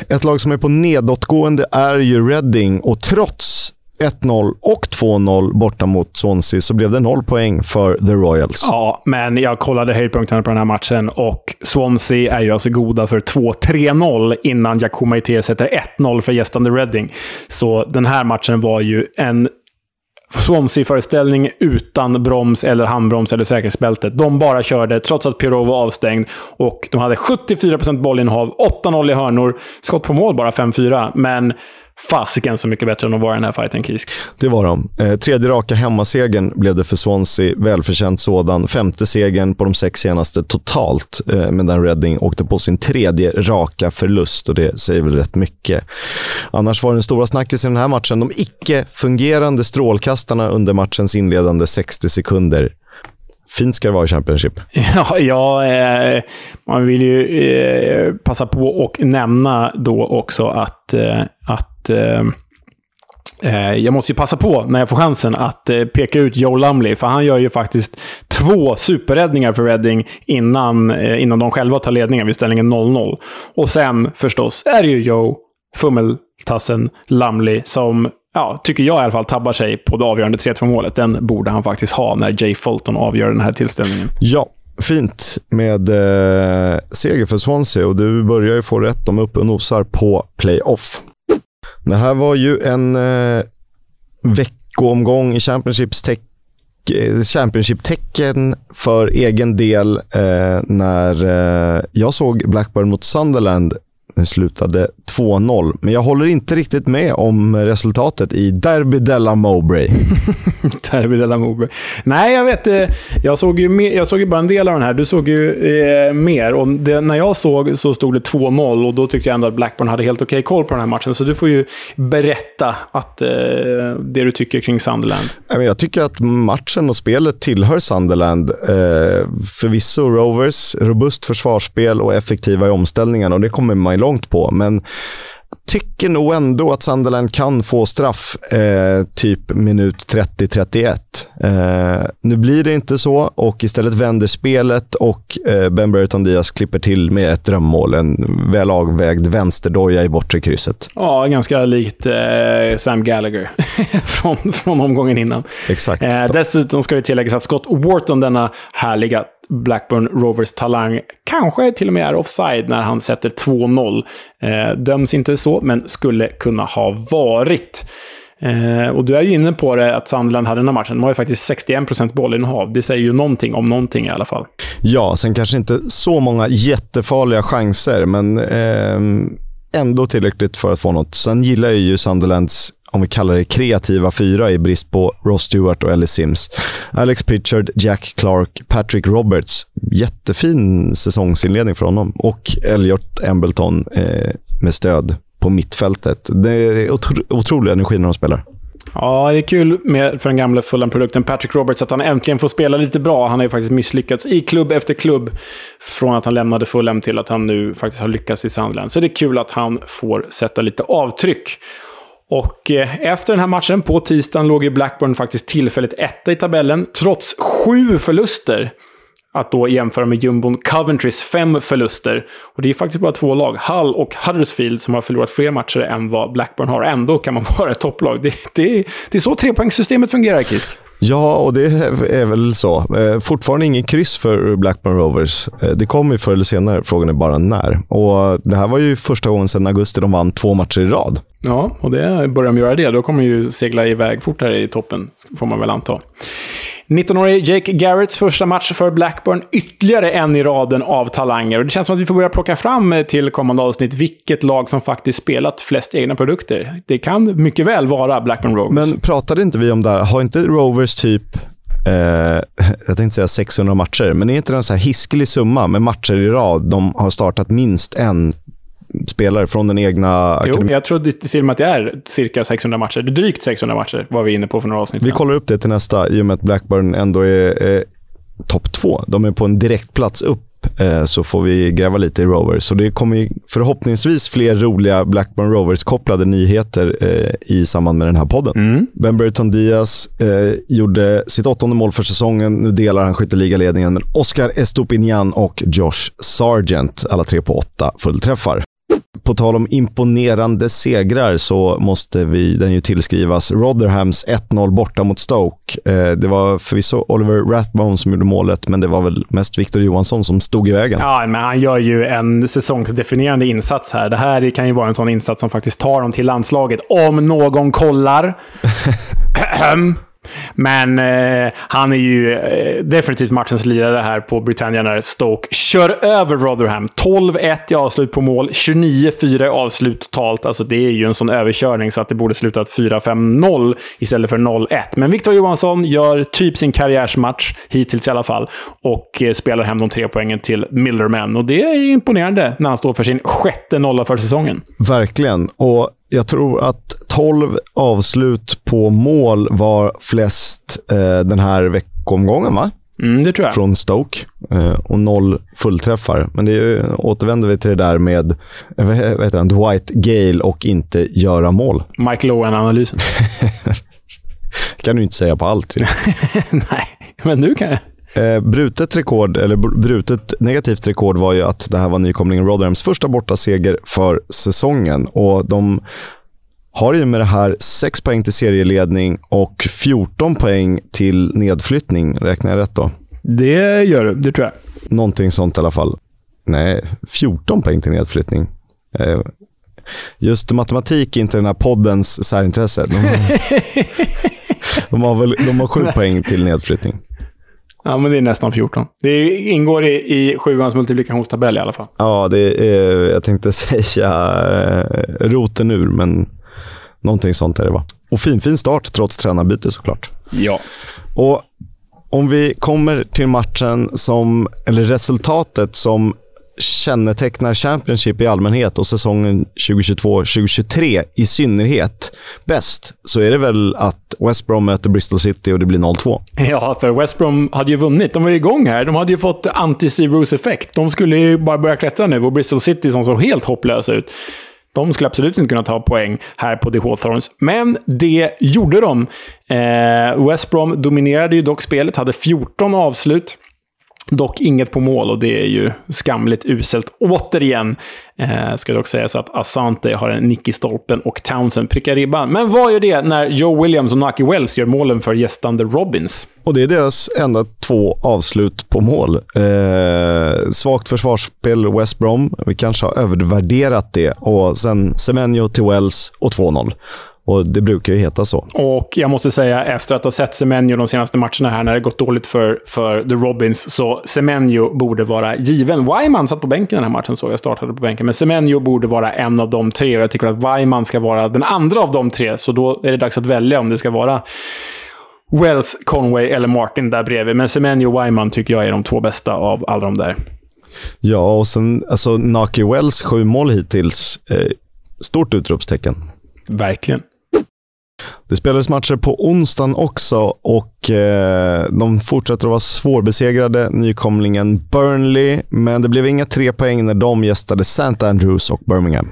S1: Ett lag som är på nedåtgående är ju Reading och trots 1-0 och 2-0 borta mot Swansea så blev det noll poäng för The Royals.
S2: Ja, men jag kollade höjdpunkterna på den här matchen och Swansea är ju alltså goda för 2-3-0 innan Jakob Maite sätter 1-0 för gästande Reading. Så den här matchen var ju en Swansea-föreställning utan broms eller handbroms eller säkerhetsbältet. De bara körde trots att Pirou var avstängd och de hade 74% bollinnehav, 8-0 i hörnor, skott på mål bara 5-4. Men fasiken så mycket bättre än att vara i den här fighten, Kisk.
S1: Det var de. Eh, tredje raka hemmasegern blev det för Swansea. Välförtjänt sådan. Femte segern på de sex senaste totalt. Eh, medan Reading åkte på sin tredje raka förlust och det säger väl rätt mycket. Annars var den stora snackisen i den här matchen de icke-fungerande strålkastarna under matchens inledande 60 sekunder. Fint ska det vara i Championship.
S2: Ja, ja eh, man vill ju eh, passa på och nämna då också att, eh, att eh, eh, jag måste ju passa på när jag får chansen att eh, peka ut Joe Lumley, för han gör ju faktiskt två superräddningar för Reading innan, eh, innan de själva tar ledningen vid ställningen 0-0. Och sen förstås är det ju Joe Fummeltassen Lumley som ja, tycker jag i alla fall, tabbar sig på det avgörande 3-2 målet. Den borde han faktiskt ha när Jay Fulton avgör den här tillställningen.
S1: Ja, fint med eh, seger för Swansea och du börjar ju få rätt. De är uppe och nosar på playoff. Det här var ju en eh, veckoomgång i Championships tech eh, Championship-tecken för egen del eh, när eh, jag såg Blackburn mot Sunderland. Den slutade 2-0. Men jag håller inte riktigt med om resultatet i Derby della Mowbray.
S2: Derby della Mowbray. Nej, jag vet. Eh, jag såg, ju mer, jag såg ju bara en del av den här. Du såg ju eh, mer. Och det, när jag såg så stod det 2-0 och då tyckte jag ändå att Blackburn hade helt okej okay koll på den här matchen. Så du får ju berätta att, eh, det du tycker kring Sunderland.
S1: Jag tycker att matchen och spelet tillhör Sunderland. Eh, förvisso Rovers, robust försvarsspel och effektiva i omställningen och det kommer man långt på. Men tycker nog ändå att Sunderland kan få straff eh, typ minut 30-31. Eh, nu blir det inte så och istället vänder spelet och eh, Ben Burton Diaz klipper till med ett drömmål. En väl avvägd vänsterdoja i bortre krysset.
S2: Ja, ganska likt eh, Sam Gallagher från, från omgången innan.
S1: Exakt.
S2: Eh, dessutom ska det tilläggas att Scott Wharton, denna härliga Blackburn Rovers talang kanske till och med är offside när han sätter 2-0. Eh, döms inte så, men skulle kunna ha varit. Eh, och du är ju inne på det att Sunderland hade den här matchen. De har ju faktiskt 61% bollinnehav. Det säger ju någonting om någonting i alla fall.
S1: Ja, sen kanske inte så många jättefarliga chanser, men eh, ändå tillräckligt för att få något. Sen gillar jag ju Sunderlands om vi kallar det kreativa fyra i brist på Ross Stewart och Ellie Sims. Alex Pritchard, Jack Clark, Patrick Roberts. Jättefin säsongsinledning för honom. Och Elliot Embleton eh, med stöd på mittfältet. Det är otro otrolig energi när de spelar.
S2: Ja, det är kul med, för den gamla Fulham-produkten Patrick Roberts att han äntligen får spela lite bra. Han har ju faktiskt misslyckats i klubb efter klubb. Från att han lämnade Fulham till att han nu faktiskt har lyckats i Sunderland. Så det är kul att han får sätta lite avtryck. Och eh, efter den här matchen på tisdagen låg ju Blackburn faktiskt tillfälligt etta i tabellen, trots sju förluster. Att då jämföra med jumbon Coventrys fem förluster. Och det är faktiskt bara två lag, Hull och Huddersfield, som har förlorat fler matcher än vad Blackburn har. Ändå kan man vara ett topplag. Det, det, det är så trepoängssystemet fungerar, Kisk.
S1: Ja, och det är väl så. Eh, fortfarande ingen kryss för Blackburn Rovers. Eh, det kommer ju förr eller senare, frågan är bara när. Och Det här var ju första gången sedan augusti de vann två matcher i rad.
S2: Ja, och det börjar de göra det, då kommer de ju segla iväg fort här i toppen, får man väl anta. 19-årige Jake Garretts första match för Blackburn. Ytterligare en i raden av talanger. Och det känns som att vi får börja plocka fram till kommande avsnitt vilket lag som faktiskt spelat flest egna produkter. Det kan mycket väl vara Blackburn Rovers.
S1: Men pratade inte vi om det här? Har inte Rovers typ Eh, jag tänkte säga 600 matcher, men är inte det en så här hiskelig summa med matcher i rad? De har startat minst en spelare från den egna
S2: akademin. Jo, jag trodde till och med att det är cirka 600 matcher. Drygt 600 matcher var vi inne på för några avsnitt
S1: Vi kollar upp det till nästa, i och med att Blackburn ändå är, är topp två. De är på en direktplats upp Eh, så får vi gräva lite i Rovers. Så det kommer förhoppningsvis fler roliga Blackburn Rovers-kopplade nyheter eh, i samband med den här podden. Mm. Ben Burton Diaz eh, gjorde sitt åttonde mål för säsongen. Nu delar han skytteligaledningen med Oscar Estopinian och Josh Sargent. Alla tre på åtta fullträffar. På tal om imponerande segrar så måste vi den ju tillskrivas Rotherhams 1-0 borta mot Stoke. Eh, det var förvisso Oliver Rathbone som gjorde målet, men det var väl mest Victor Johansson som stod i vägen.
S2: Ja, men han gör ju en säsongsdefinierande insats här. Det här kan ju vara en sån insats som faktiskt tar dem till landslaget, om någon kollar. Men eh, han är ju eh, definitivt matchens lirare här på Britannia när Stoke kör över Rotherham. 12-1 i avslut på mål, 29-4 i avslut totalt. Alltså det är ju en sån överkörning så att det borde slutat 4-5-0 istället för 0-1. Men Victor Johansson gör typ sin karriärsmatch, hittills i alla fall, och eh, spelar hem de tre poängen till Millerman. Och det är imponerande när han står för sin sjätte nolla för säsongen.
S1: Verkligen. Och jag tror att 12 avslut på mål var flest eh, den här veckomgången, va?
S2: Mm, det tror jag.
S1: Från Stoke. Eh, och noll fullträffar. Men det är ju, återvänder vi till det där med eh, vad heter han, Dwight Gale och inte göra mål.
S2: Mike Lowen-analysen.
S1: kan du inte säga på allt.
S2: Nej, men nu kan jag.
S1: Eh, brutet rekord, eller brutet negativt rekord var ju att det här var nykomlingen Rotherhams första bortaseger för säsongen. Och de har ju med det här 6 poäng till serieledning och 14 poäng till nedflyttning. Räknar jag rätt då?
S2: Det gör du, det tror jag.
S1: Någonting sånt i alla fall. Nej, 14 poäng till nedflyttning. Eh, just matematik är inte den här poddens särintresse. De, de har, väl, de har sju poäng till nedflyttning.
S2: Ja, men det är nästan 14. Det ingår i, i sjuans multiplikationstabell i alla fall.
S1: Ja, det är, jag tänkte säga eh, roten ur, men någonting sånt är det va. Och fin, fin start trots tränarbyte såklart.
S2: Ja.
S1: Och om vi kommer till matchen som, eller resultatet som kännetecknar Championship i allmänhet och säsongen 2022-2023 i synnerhet bäst, så är det väl att West Brom möter Bristol City och det blir 0-2.
S2: Ja, för West Brom hade ju vunnit. De var ju igång här. De hade ju fått anti-Steve Bruce-effekt. De skulle ju bara börja klättra nu och Bristol City som såg helt hopplösa ut. De skulle absolut inte kunna ta poäng här på The Hawthorns, men det gjorde de. Eh, West Brom dominerade ju dock spelet, hade 14 avslut. Dock inget på mål och det är ju skamligt uselt. Återigen eh, ska dock sägas att Asante har en nick i stolpen och Townsend prickar ribban. Men vad gör det när Joe Williams och Naki Wells gör målen för gästande Robins?
S1: Och det är deras enda två avslut på mål. Eh, svagt försvarsspel West Brom. Vi kanske har övervärderat det. Och sen Semenyo till Wells och 2-0. Och det brukar ju heta så.
S2: Och jag måste säga, efter att ha sett Semenyo de senaste matcherna här, när det gått dåligt för, för The Robins, så Semenyo borde vara given. Wyman satt på bänken den här matchen, så jag startade på bänken. Men Semenyo borde vara en av de tre. Och jag tycker att Wyman ska vara den andra av de tre. Så då är det dags att välja om det ska vara Wells, Conway eller Martin där bredvid. Men Semenyo och Wyman tycker jag är de två bästa av alla de där.
S1: Ja, och sen alltså Naki Wells sju mål hittills. Eh, stort utropstecken.
S2: Verkligen.
S1: Det spelades matcher på onsdagen också och eh, de fortsätter att vara svårbesegrade, nykomlingen Burnley. Men det blev inga tre poäng när de gästade St. Andrews och Birmingham.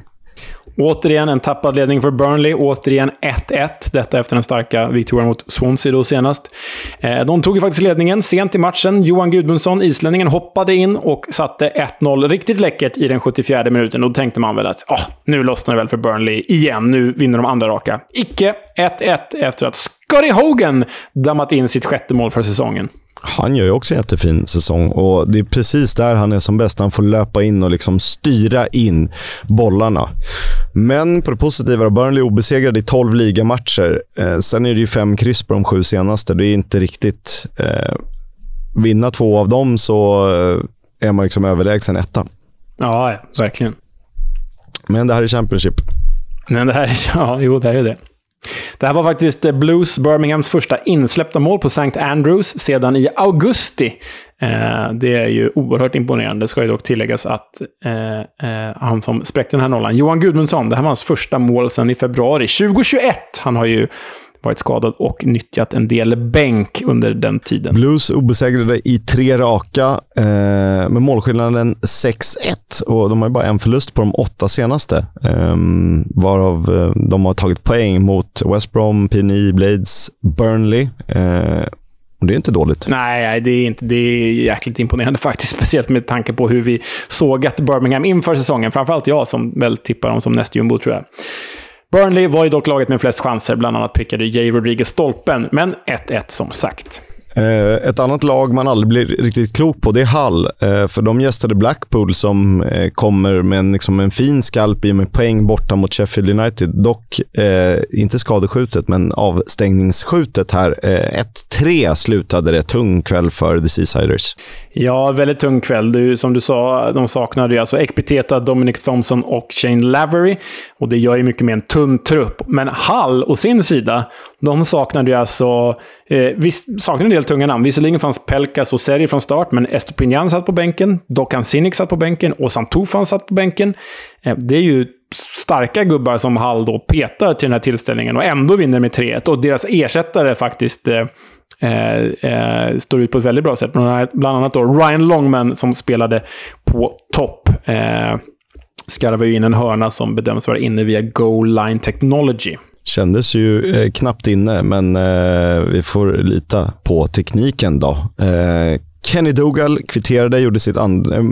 S2: Återigen en tappad ledning för Burnley. Återigen 1-1. Detta efter den starka Victoria mot Swansea då senast. Eh, de tog ju faktiskt ledningen sent i matchen. Johan Gudmundsson, islänningen, hoppade in och satte 1-0 riktigt läckert i den 74 minuten. Då tänkte man väl att oh, nu lossnar det väl för Burnley igen. Nu vinner de andra raka. Icke. 1-1 efter att Scotty Hogan dammat in sitt sjätte mål för säsongen.
S1: Han gör ju också en jättefin säsong och det är precis där han är som bäst. Han får löpa in och liksom styra in bollarna. Men på det positiva, Burnley obesegrade i 12 ligamatcher. Eh, sen är det ju fem kryss på de sju senaste. Det är inte riktigt... Eh, vinna två av dem så eh, är man liksom överlägsen etta.
S2: Ja, verkligen.
S1: Men det här är Championship.
S2: Men det här är... Ja, jo, det är ju det. Det här var faktiskt eh, Blues Birminghams första insläppta mål på St. Andrews sedan i augusti. Eh, det är ju oerhört imponerande. Det ska ju dock tilläggas att eh, eh, han som spräckte den här nollan, Johan Gudmundsson, det här var hans första mål sedan i februari 2021. Han har ju varit skadad och nyttjat en del bänk under den tiden.
S1: Blues obesegrade i tre raka eh, med målskillnaden 6-1 och de har ju bara en förlust på de åtta senaste. Eh, varav eh, de har tagit poäng mot West Brom, PNI, Blades, Burnley. Eh, och det är inte dåligt.
S2: Nej, det är, inte, det är jäkligt imponerande faktiskt. Speciellt med tanke på hur vi såg att Birmingham inför säsongen. Framförallt jag som väl tippar dem som nästjumbo, tror jag. Burnley var ju dock laget med flest chanser, bland annat prickade Jay Rodriguez stolpen, men 1-1 som sagt.
S1: Eh, ett annat lag man aldrig blir riktigt klok på, det är Hull. Eh, för de gästade Blackpool som eh, kommer med en, liksom en fin skalp i och med poäng borta mot Sheffield United. Dock inte skadeskjutet, men avstängningsskjutet här. 1-3 slutade det. Tung kväll för The Seasiders.
S2: Ja, väldigt tung kväll. Du, som du sa, de saknade ju alltså Ekpiteta, Dominic Thompson och Shane Lavery. Och det gör ju mycket med en tunn trupp. Men Hull, å sin sida, de saknade ju alltså... Eh, vi saknade en del tunga namn. Visserligen fanns Pelkas och Seri från start, men Estopinjan satt på bänken. Dokan Sinik satt på bänken. och Tufan satt på bänken. Eh, det är ju starka gubbar som Hall då petar till den här tillställningen och ändå vinner med 3-1. Och deras ersättare faktiskt eh, eh, eh, står ut på ett väldigt bra sätt. Bland annat då Ryan Longman som spelade på topp. Eh, skarvar ju in en hörna som bedöms vara inne via Goal Line Technology.
S1: Kändes ju eh, knappt inne, men eh, vi får lita på tekniken då. Eh, Kenny Dougal kvitterade, gjorde, sitt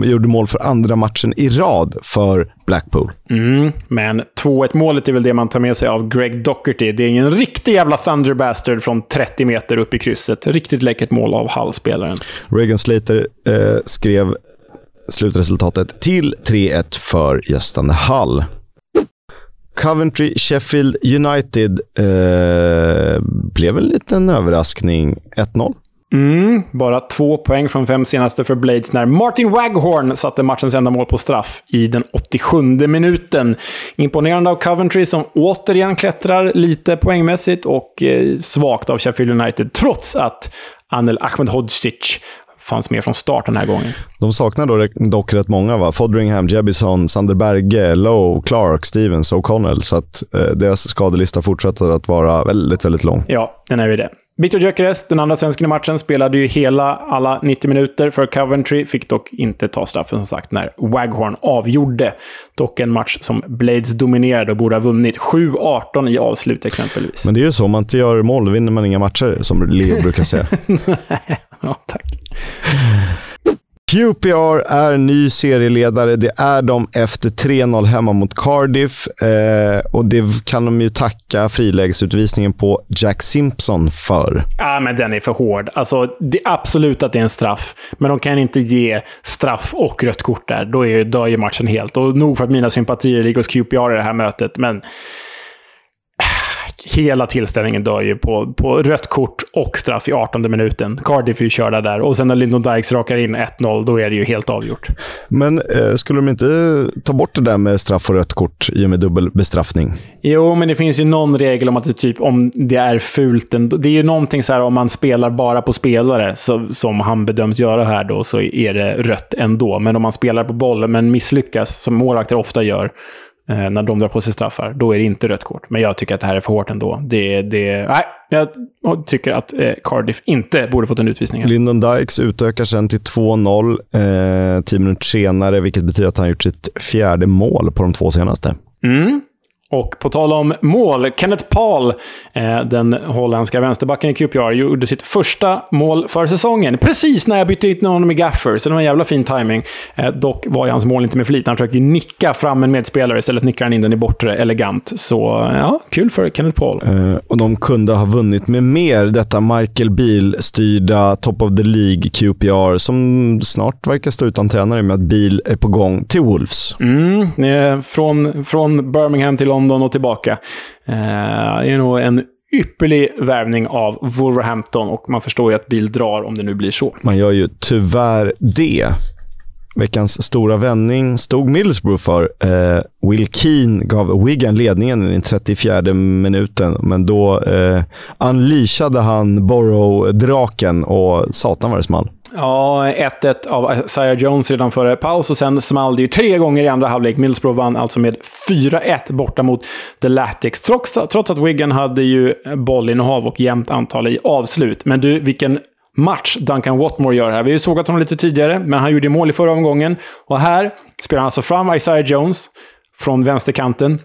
S1: gjorde mål för andra matchen i rad för Blackpool.
S2: Mm, men 2-1 målet är väl det man tar med sig av Greg Docherty. Det är en riktig jävla Thunderbastard från 30 meter upp i krysset. Riktigt läckert mål av Hull-spelaren.
S1: Regan Slater eh, skrev slutresultatet till 3-1 för gästande Hull. Coventry Sheffield United eh, blev en liten överraskning. 1-0.
S2: Mm, bara två poäng från fem senaste för Blades när Martin Waghorn satte matchens enda mål på straff i den 87 minuten. Imponerande av Coventry som återigen klättrar lite poängmässigt och eh, svagt av Sheffield United trots att Anel Ahmedhodzic fanns med från start den här gången.
S1: De saknar då dock rätt många. Va? Fodringham, Jebison, Sander Berge, Lowe, Clark, Stevens och O'Connell. Så att eh, deras skadelista fortsätter att vara väldigt, väldigt lång.
S2: Ja, den är ju det. Victor Gyökeres, den andra svensken i matchen, spelade ju hela alla 90 minuter för Coventry. Fick dock inte ta straffen som sagt när Waghorn avgjorde. Dock en match som Blades dominerade och borde ha vunnit. 7-18 i avslut exempelvis.
S1: Men det är ju så, om man inte gör mål vinner man inga matcher, som Leo brukar säga.
S2: ja, tack.
S1: QPR är ny serieledare. Det är de efter 3-0 hemma mot Cardiff. Eh, och Det kan de ju tacka frilägesutvisningen på Jack Simpson för.
S2: Ja, men den är för hård. Alltså, det är absolut att det är en straff, men de kan inte ge straff och rött kort där. Då är, dör ju matchen helt. Och nog för att mina sympatier ligger hos QPR i det här mötet, men hela tillställningen dör ju på, på rött kort och straff i 18 minuten. Cardiff är ju körda där. Och sen när Lyndon Dykes rakar in 1-0, då är det ju helt avgjort.
S1: Men eh, skulle de inte ta bort det där med straff och rött kort i och med dubbel bestraffning?
S2: Jo, men det finns ju någon regel om att det, typ, om det är fult. Det är ju någonting så här om man spelar bara på spelare, så, som han bedöms göra här då, så är det rött ändå. Men om man spelar på bollen men misslyckas, som målvakter ofta gör, eh, när de drar på sig straffar, då är det inte rött kort. Men jag tycker att det här är för hårt ändå. Det, det, nej, jag tycker att eh, Cardiff inte borde fått en utvisning.
S1: Lyndon Dykes utökar sen till 2-0 eh, tio minuter senare, vilket betyder att han gjort sitt fjärde mål på de två senaste.
S2: Mm. Och på tal om mål, Kenneth Paul, eh, den holländska vänsterbacken i QPR, gjorde sitt första mål för säsongen. Precis när jag bytte ut honom med Gaffer, så det var en jävla fin timing. Eh, dock var ju hans mål inte med flit. Han försökte nicka fram en medspelare, istället nickar han in den i bortre elegant. Så ja, kul för Kenneth Paul.
S1: Eh, och de kunde ha vunnit med mer, detta Michael Beal-styrda Top of the League QPR, som snart verkar stå utan tränare med att Beal är på gång till Wolves.
S2: Mm, från, från Birmingham till London London och tillbaka. Eh, det är nog en ypperlig värvning av Wolverhampton och man förstår ju att Bill drar om det nu blir så.
S1: Man gör ju tyvärr det. Veckans stora vändning stod Middlesbrough för. Eh, Will Keane gav Wigan ledningen i den 34 minuten, men då eh, unleashade han Borough-draken och satan vad det small.
S2: Ja, 1-1 av Isaiah Jones redan före paus och sen small det ju tre gånger i andra halvlek. Middlesbrough vann alltså med 4-1 borta mot The Latics. Trots, trots att Wigan hade ju bollinnehav och jämnt antal i avslut. Men du, vilken match Duncan Watmore gör här. Vi har ju sågat honom lite tidigare, men han gjorde mål i förra omgången. Och här spelar han alltså fram Isaiah Jones från vänsterkanten.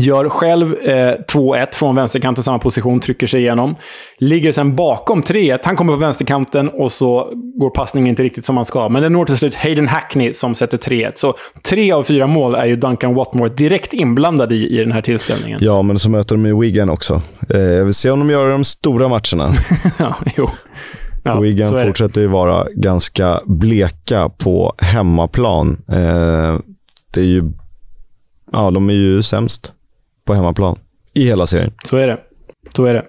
S2: Gör själv eh, 2-1 från vänsterkanten, samma position, trycker sig igenom. Ligger sen bakom 3-1. Han kommer på vänsterkanten och så går passningen inte riktigt som man ska. Men det når till slut Hayden Hackney som sätter 3-1. Så tre av fyra mål är ju Duncan Watmore direkt inblandad i, i den här tillställningen.
S1: Ja, men så möter de ju Wigan också. Eh, jag vill se om de gör de stora matcherna.
S2: ja, jo.
S1: Ja, Wigan fortsätter ju vara ganska bleka på hemmaplan. Eh, det är ju, ja, de är ju sämst på hemmaplan i hela serien.
S2: Så är det. Så är det.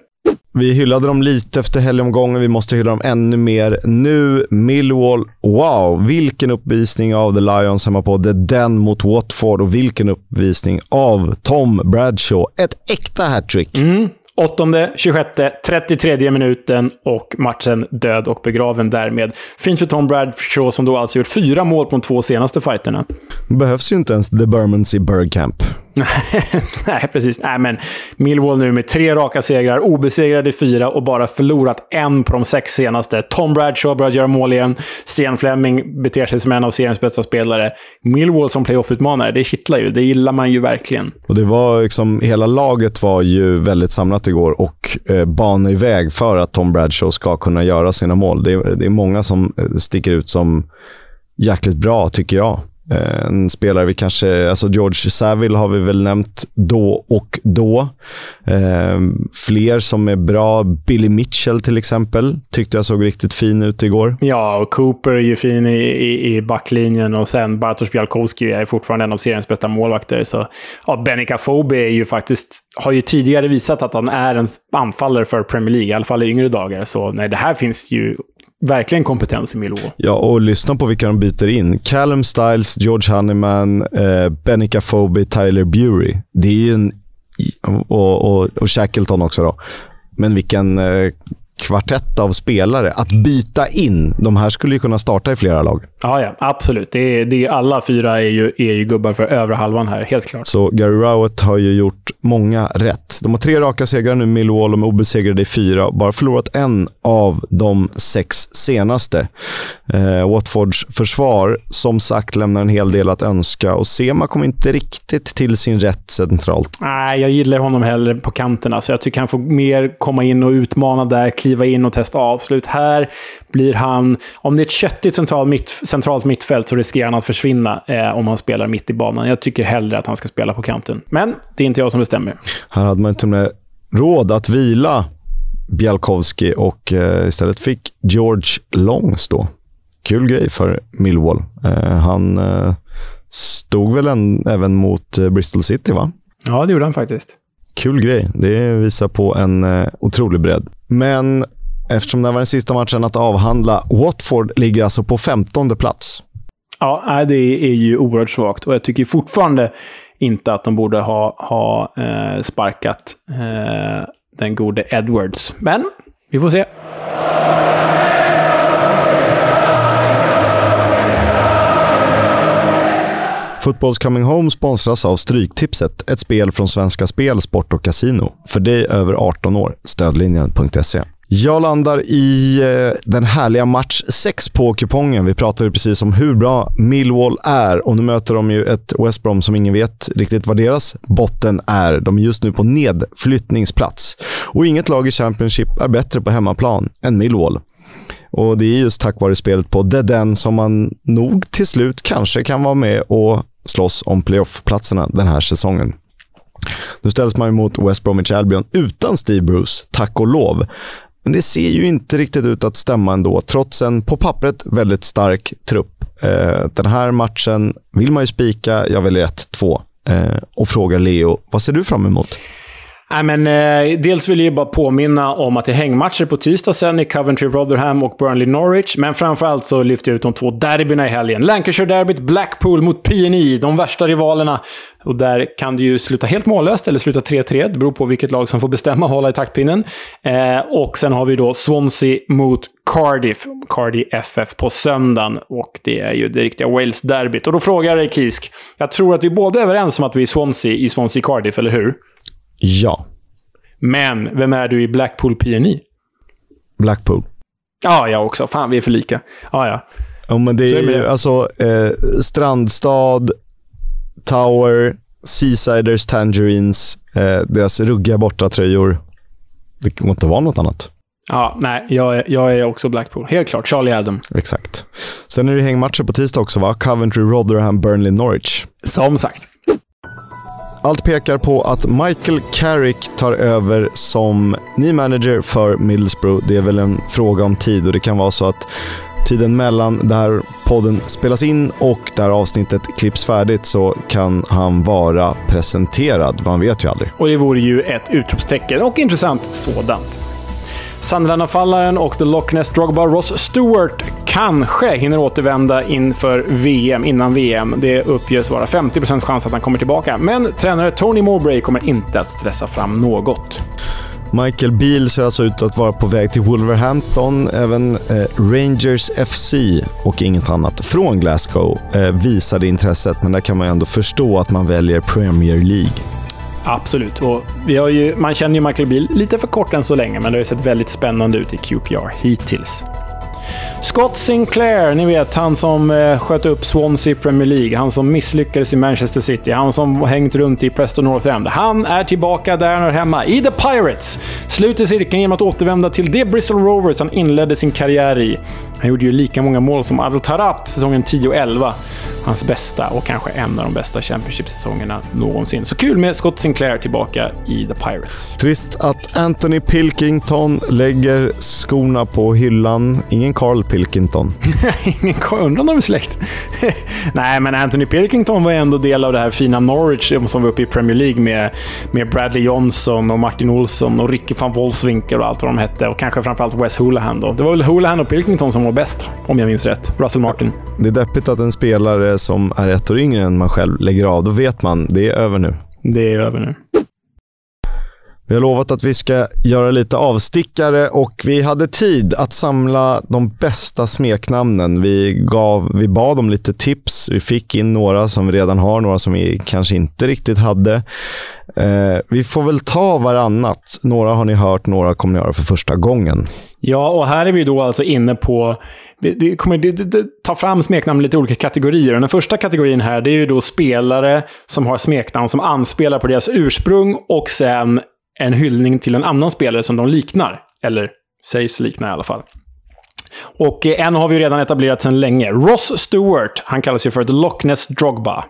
S1: Vi hyllade dem lite efter helgomgången. Vi måste hylla dem ännu mer nu. Millwall, wow, vilken uppvisning av The Lions hemma på The Den mot Watford och vilken uppvisning av Tom Bradshaw. Ett äkta hattrick.
S2: Mm. Åttonde, 26, 33 minuten och matchen död och begraven därmed. Fint för Tom Bradshaw som då alltså gjort fyra mål på de två senaste fighterna.
S1: behövs ju inte ens The Bermans i Bergkamp.
S2: Nej, precis. Nej, men Millwall nu med tre raka segrar, obesegrade i fyra och bara förlorat en på de sex senaste. Tom Bradshaw börjar göra mål igen. Sten Fleming beter sig som en av seriens bästa spelare. Millwall som playoff-utmanare, det kittlar ju. Det gillar man ju verkligen.
S1: Och det var liksom, hela laget var ju väldigt samlat igår och eh, banade iväg för att Tom Bradshaw ska kunna göra sina mål. Det är, det är många som eh, sticker ut som jäkligt bra, tycker jag. Eh, en spelare vi kanske, alltså George Saville har vi väl nämnt då och då. Eh, fler som är bra. Billy Mitchell till exempel, tyckte jag såg riktigt fin ut igår.
S2: Ja, och Cooper är ju fin i, i, i backlinjen och sen Bartosz Bialkowski är fortfarande en av seriens bästa målvakter. Så, ja, Benica Fobi är ju faktiskt, har ju tidigare visat att han är en anfallare för Premier League, i alla fall i yngre dagar. Så nej, det här finns ju verkligen kompetens i Millwall.
S1: Ja, och lyssna på vilka de byter in. Callum Styles, George Honeyman, eh, Benica Phoebe, Tyler Bury. Det är ju en... Och, och, och Shackleton också då. Men vilken eh, kvartett av spelare att byta in. De här skulle ju kunna starta i flera lag.
S2: Ja, ja absolut. Det är, det är, alla fyra är ju, är ju gubbar för övre halvan här, helt klart.
S1: Så Gary Rowett har ju gjort många rätt. De har tre raka segrar nu, Millwall. De är obesegrade i fyra. och Bara förlorat en av de sex senaste. Eh, Watfords försvar, som sagt, lämnar en hel del att önska och Sema kom inte riktigt till sin rätt centralt.
S2: Nej, jag gillar honom hellre på kanterna, så jag tycker han får mer komma in och utmana där, kliva in och testa avslut. Här blir han, om det är ett köttigt centralt, mitt, centralt mittfält så riskerar han att försvinna eh, om han spelar mitt i banan. Jag tycker hellre att han ska spela på kanten. Men det är inte jag som bestämmer.
S1: Här hade man inte råd att vila Bialkowski och eh, istället fick George Long stå. Kul grej för Millwall. Eh, han eh, stod väl en, även mot eh, Bristol City, va?
S2: Ja, det gjorde han faktiskt.
S1: Kul grej. Det visar på en eh, otrolig bredd. Men eftersom det var den sista matchen att avhandla, Watford ligger alltså på 15 plats.
S2: Ja, det är ju oerhört svagt och jag tycker fortfarande inte att de borde ha, ha eh, sparkat eh, den gode Edwards. Men vi får se.
S1: Fotbolls Coming Home sponsras av Stryktipset, ett spel från Svenska Spel, Sport och Casino. För dig över 18 år. Stödlinjen.se. Jag landar i eh, den härliga match 6 på kupongen. Vi pratade precis om hur bra Millwall är och nu möter de ju ett West Brom som ingen vet riktigt vad deras botten är. De är just nu på nedflyttningsplats. Och inget lag i Championship är bättre på hemmaplan än Millwall. Och Det är just tack vare spelet på Dead End som man nog till slut kanske kan vara med och slåss om playoff-platserna den här säsongen. Nu ställs man mot West Bromwich Albion utan Steve Bruce, tack och lov. Men det ser ju inte riktigt ut att stämma ändå, trots en på pappret väldigt stark trupp. Eh, den här matchen vill man ju spika. Jag väljer 1-2 eh, och frågar Leo, vad ser du fram emot?
S2: Nej, men, eh, dels vill jag bara påminna om att det är hängmatcher på tisdag sen i Coventry, Rotherham och Burnley, Norwich. Men framförallt så lyfter jag ut de två derbyna i helgen. Lancashire-derbyt, Blackpool mot PNI, de värsta rivalerna. Och där kan det ju sluta helt mållöst eller sluta 3-3. Det beror på vilket lag som får bestämma och hålla i taktpinnen. Eh, och sen har vi då Swansea mot Cardiff. Cardiff FF på söndagen. Och det är ju det riktiga Wales-derbyt. Och då frågar jag dig, Kisk. Jag tror att vi båda är överens om att vi är Swansea i Swansea Cardiff, eller hur?
S1: Ja.
S2: Men vem är du i Blackpool PNI?
S1: Blackpool.
S2: Ja, jag också. Fan, vi är för lika. Ja, ja.
S1: Ja, men det är, är ju alltså eh, strandstad, Tower, Seasiders Tangerines, eh, deras ruggiga bortatröjor. Det kan inte vara något annat.
S2: Ja, nej, jag är, jag är också Blackpool. Helt klart. Charlie Adam.
S1: Exakt. Sen är det hängmatcher på tisdag också, va? Coventry, Rotherham, Burnley, Norwich.
S2: Som sagt.
S1: Allt pekar på att Michael Carrick tar över som ny manager för Middlesbrough. Det är väl en fråga om tid och det kan vara så att tiden mellan där podden spelas in och där avsnittet klipps färdigt så kan han vara presenterad. Man vet ju aldrig.
S2: Och det vore ju ett utropstecken och intressant sådant. Sunderland-anfallaren och The Loch Ness Drogba Ross Stewart kanske hinner återvända inför VM, innan VM. Det uppges vara 50% chans att han kommer tillbaka, men tränare Tony Mowbray kommer inte att stressa fram något.
S1: Michael Beal ser alltså ut att vara på väg till Wolverhampton. Även eh, Rangers FC och inget annat från Glasgow eh, visade intresset, men där kan man ju ändå förstå att man väljer Premier League.
S2: Absolut. Och vi har ju, man känner ju Michael Beal lite för kort än så länge, men det har ju sett väldigt spännande ut i QPR hittills. Scott Sinclair, ni vet han som eh, sköt upp Swansea i Premier League, han som misslyckades i Manchester City, han som hängt runt i Preston North End. Han är tillbaka där han hör hemma, i The Pirates! Sluter cirkeln genom att återvända till det Bristol Rovers han inledde sin karriär i. Han gjorde ju lika många mål som Adel Tarat säsongen 10-11. Hans bästa och kanske en av de bästa Championship-säsongerna någonsin. Så kul med Scott Sinclair tillbaka i The Pirates.
S1: Trist att Anthony Pilkington lägger skorna på hyllan. Ingen Carl Pilkington.
S2: Ingen Carl, undrar om de är släkt? Nej, men Anthony Pilkington var ändå del av det här fina Norwich som var uppe i Premier League med, med Bradley Johnson och Martin Olsson och Ricky van Wolfswinkel och allt vad de hette. Och kanske framförallt Wes Houlihan då. Det var väl Houlihan och Pilkington som var bäst, om jag minns rätt. Russell Martin.
S1: Det är deppigt att en spelare som är ett år yngre än man själv lägger av. Då vet man, det är över nu.
S2: Det är över nu.
S1: Vi har lovat att vi ska göra lite avstickare och vi hade tid att samla de bästa smeknamnen. Vi, gav, vi bad om lite tips. Vi fick in några som vi redan har, några som vi kanske inte riktigt hade. Eh, vi får väl ta varannat. Några har ni hört, några kommer ni höra för första gången.
S2: Ja, och här är vi då alltså inne på... Vi kommer det, det, ta fram smeknamn i lite olika kategorier. Den första kategorin här, det är ju då spelare som har smeknamn som anspelar på deras ursprung och sen en hyllning till en annan spelare som de liknar. Eller sägs likna i alla fall. Och eh, en har vi redan etablerat sedan länge. Ross Stewart. Han kallas ju för The Loch Ness Drogba.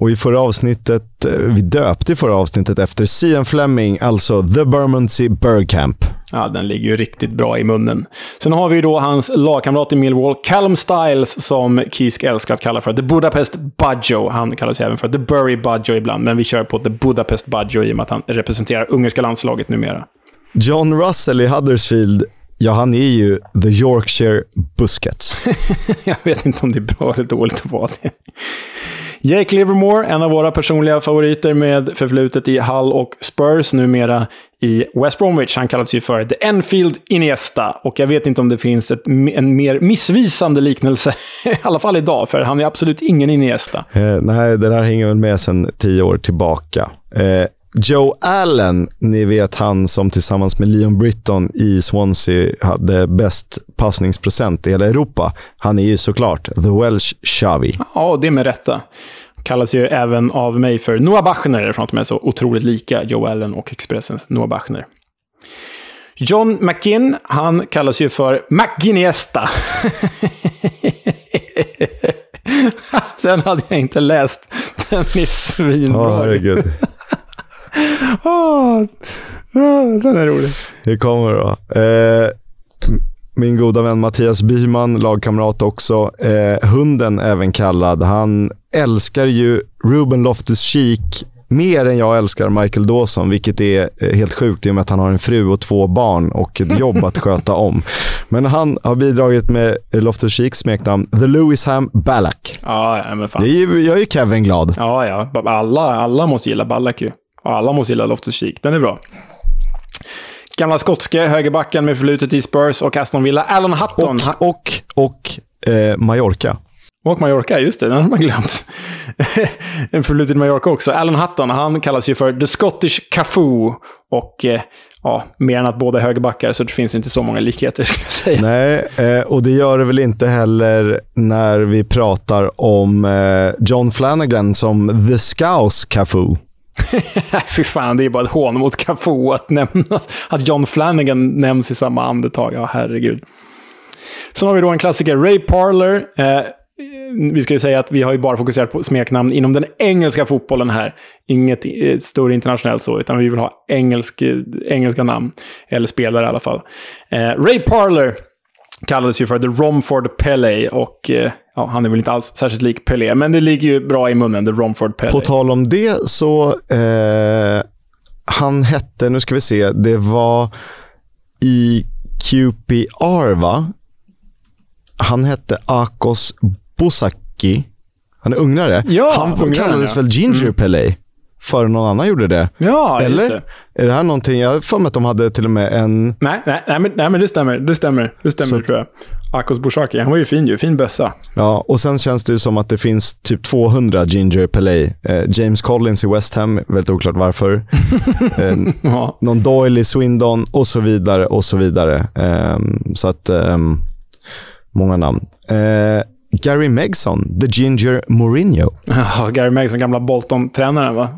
S1: Och i förra avsnittet, eh, vi döpte förra avsnittet efter Cian Fleming, alltså The Bermondsey Bergkamp.
S2: Ja, den ligger ju riktigt bra i munnen. Sen har vi då hans lagkamrat i Millwall, Callum Styles, som Kisk älskar att kalla för The Budapest Budjo. Han kallas ju även för The Bury Budjo ibland, men vi kör på The Budapest Budjo i och med att han representerar ungerska landslaget numera.
S1: John Russell i Huddersfield Ja, han är ju the Yorkshire Busquets.
S2: jag vet inte om det är bra eller dåligt att vara det. Jake Livermore, en av våra personliga favoriter med förflutet i Hull och Spurs, numera i West Bromwich. Han kallas ju för The Enfield Iniesta. Och jag vet inte om det finns ett, en mer missvisande liknelse, i alla fall idag, för han är absolut ingen Iniesta.
S1: Eh, nej, det där hänger väl med sedan tio år tillbaka. Eh, Joe Allen, ni vet han som tillsammans med Leon Britton i Swansea hade bäst passningsprocent i hela Europa. Han är ju såklart the Welsh Xavi.
S2: Ja, det med rätta. Kallas ju även av mig för Noah Bachner, eftersom att de är så otroligt lika Joe Allen och Expressens Noah Bachner. John McKinn, han kallas ju för McGiniesta. Den hade jag inte läst. Den är svinbra.
S1: Ja, herregud.
S2: Åh, den är rolig.
S1: Det kommer då. Eh, min goda vän Mattias Byman, lagkamrat också. Eh, hunden även kallad. Han älskar ju Ruben Loftus-Cheek mer än jag älskar Michael Dawson, vilket är eh, helt sjukt i och med att han har en fru och två barn och ett jobb att sköta om. Men han har bidragit med Loftus-Cheeks smeknamn The Lewisham Ballack.
S2: Ja, men fan.
S1: Det är, gör ju Kevin glad.
S2: Ja, ja. Alla, alla måste gilla Ballack ju. Alla måste gilla Loftus-Cheek. Den är bra. Gamla skotske högerbacken med förlutet i Spurs och Aston Villa. Alan Hutton.
S1: Och, och, och eh, Mallorca.
S2: Och Mallorca, just det. Den har man glömt. en förlutet Mallorca också. Alan Hutton, han kallas ju för The Scottish Cafu. Och eh, ja, mer än att båda är högerbackar så det finns inte så många likheter skulle jag säga.
S1: Nej, eh, och det gör det väl inte heller när vi pratar om eh, John Flanagan som The Scouse Cafu.
S2: Fy fan, det är bara ett hån mot Cafu att nämna att John Flanagan nämns i samma andetag. Ja, herregud. Sen har vi då en klassiker, Ray Parler. Eh, vi ska ju säga att vi har ju bara fokuserat på smeknamn inom den engelska fotbollen här. Inget eh, större internationellt så, utan vi vill ha engelsk, eh, engelska namn. Eller spelare i alla fall. Eh, Ray Parler kallades ju för The Romford Pele och eh, ja, han är väl inte alls särskilt lik Pelé, men det ligger ju bra i munnen, The Romford Pele.
S1: På tal om det så, eh, han hette, nu ska vi se, det var i QPR va? Han hette Akos Bosaki. Han är ungrare.
S2: Ja,
S1: han
S2: ungraren,
S1: kallades
S2: ja.
S1: väl Ginger Pele? Före någon annan gjorde det.
S2: Ja, just
S1: Eller?
S2: det.
S1: Är det här någonting, jag har för mig att de hade till och med en...
S2: Nej, nej, nej, men, nej, men det stämmer. Det stämmer, det stämmer
S1: Så-
S2: tror jag. Akos Bouchaki, han var ju fin ju. Fin bössa.
S1: Ja, och sen känns det ju som att det finns typ 200 Ginger Pele. Eh, James Collins i West Ham, väldigt oklart varför. eh,
S2: Ja.
S1: någon Doyle i Swindon och så vidare och så vidare. Ehm, så att, ehm, många namn. Eh, Gary Megson, The Ginger Mourinho.
S2: Ja, Gary Megson, gamla Bolton-tränaren va?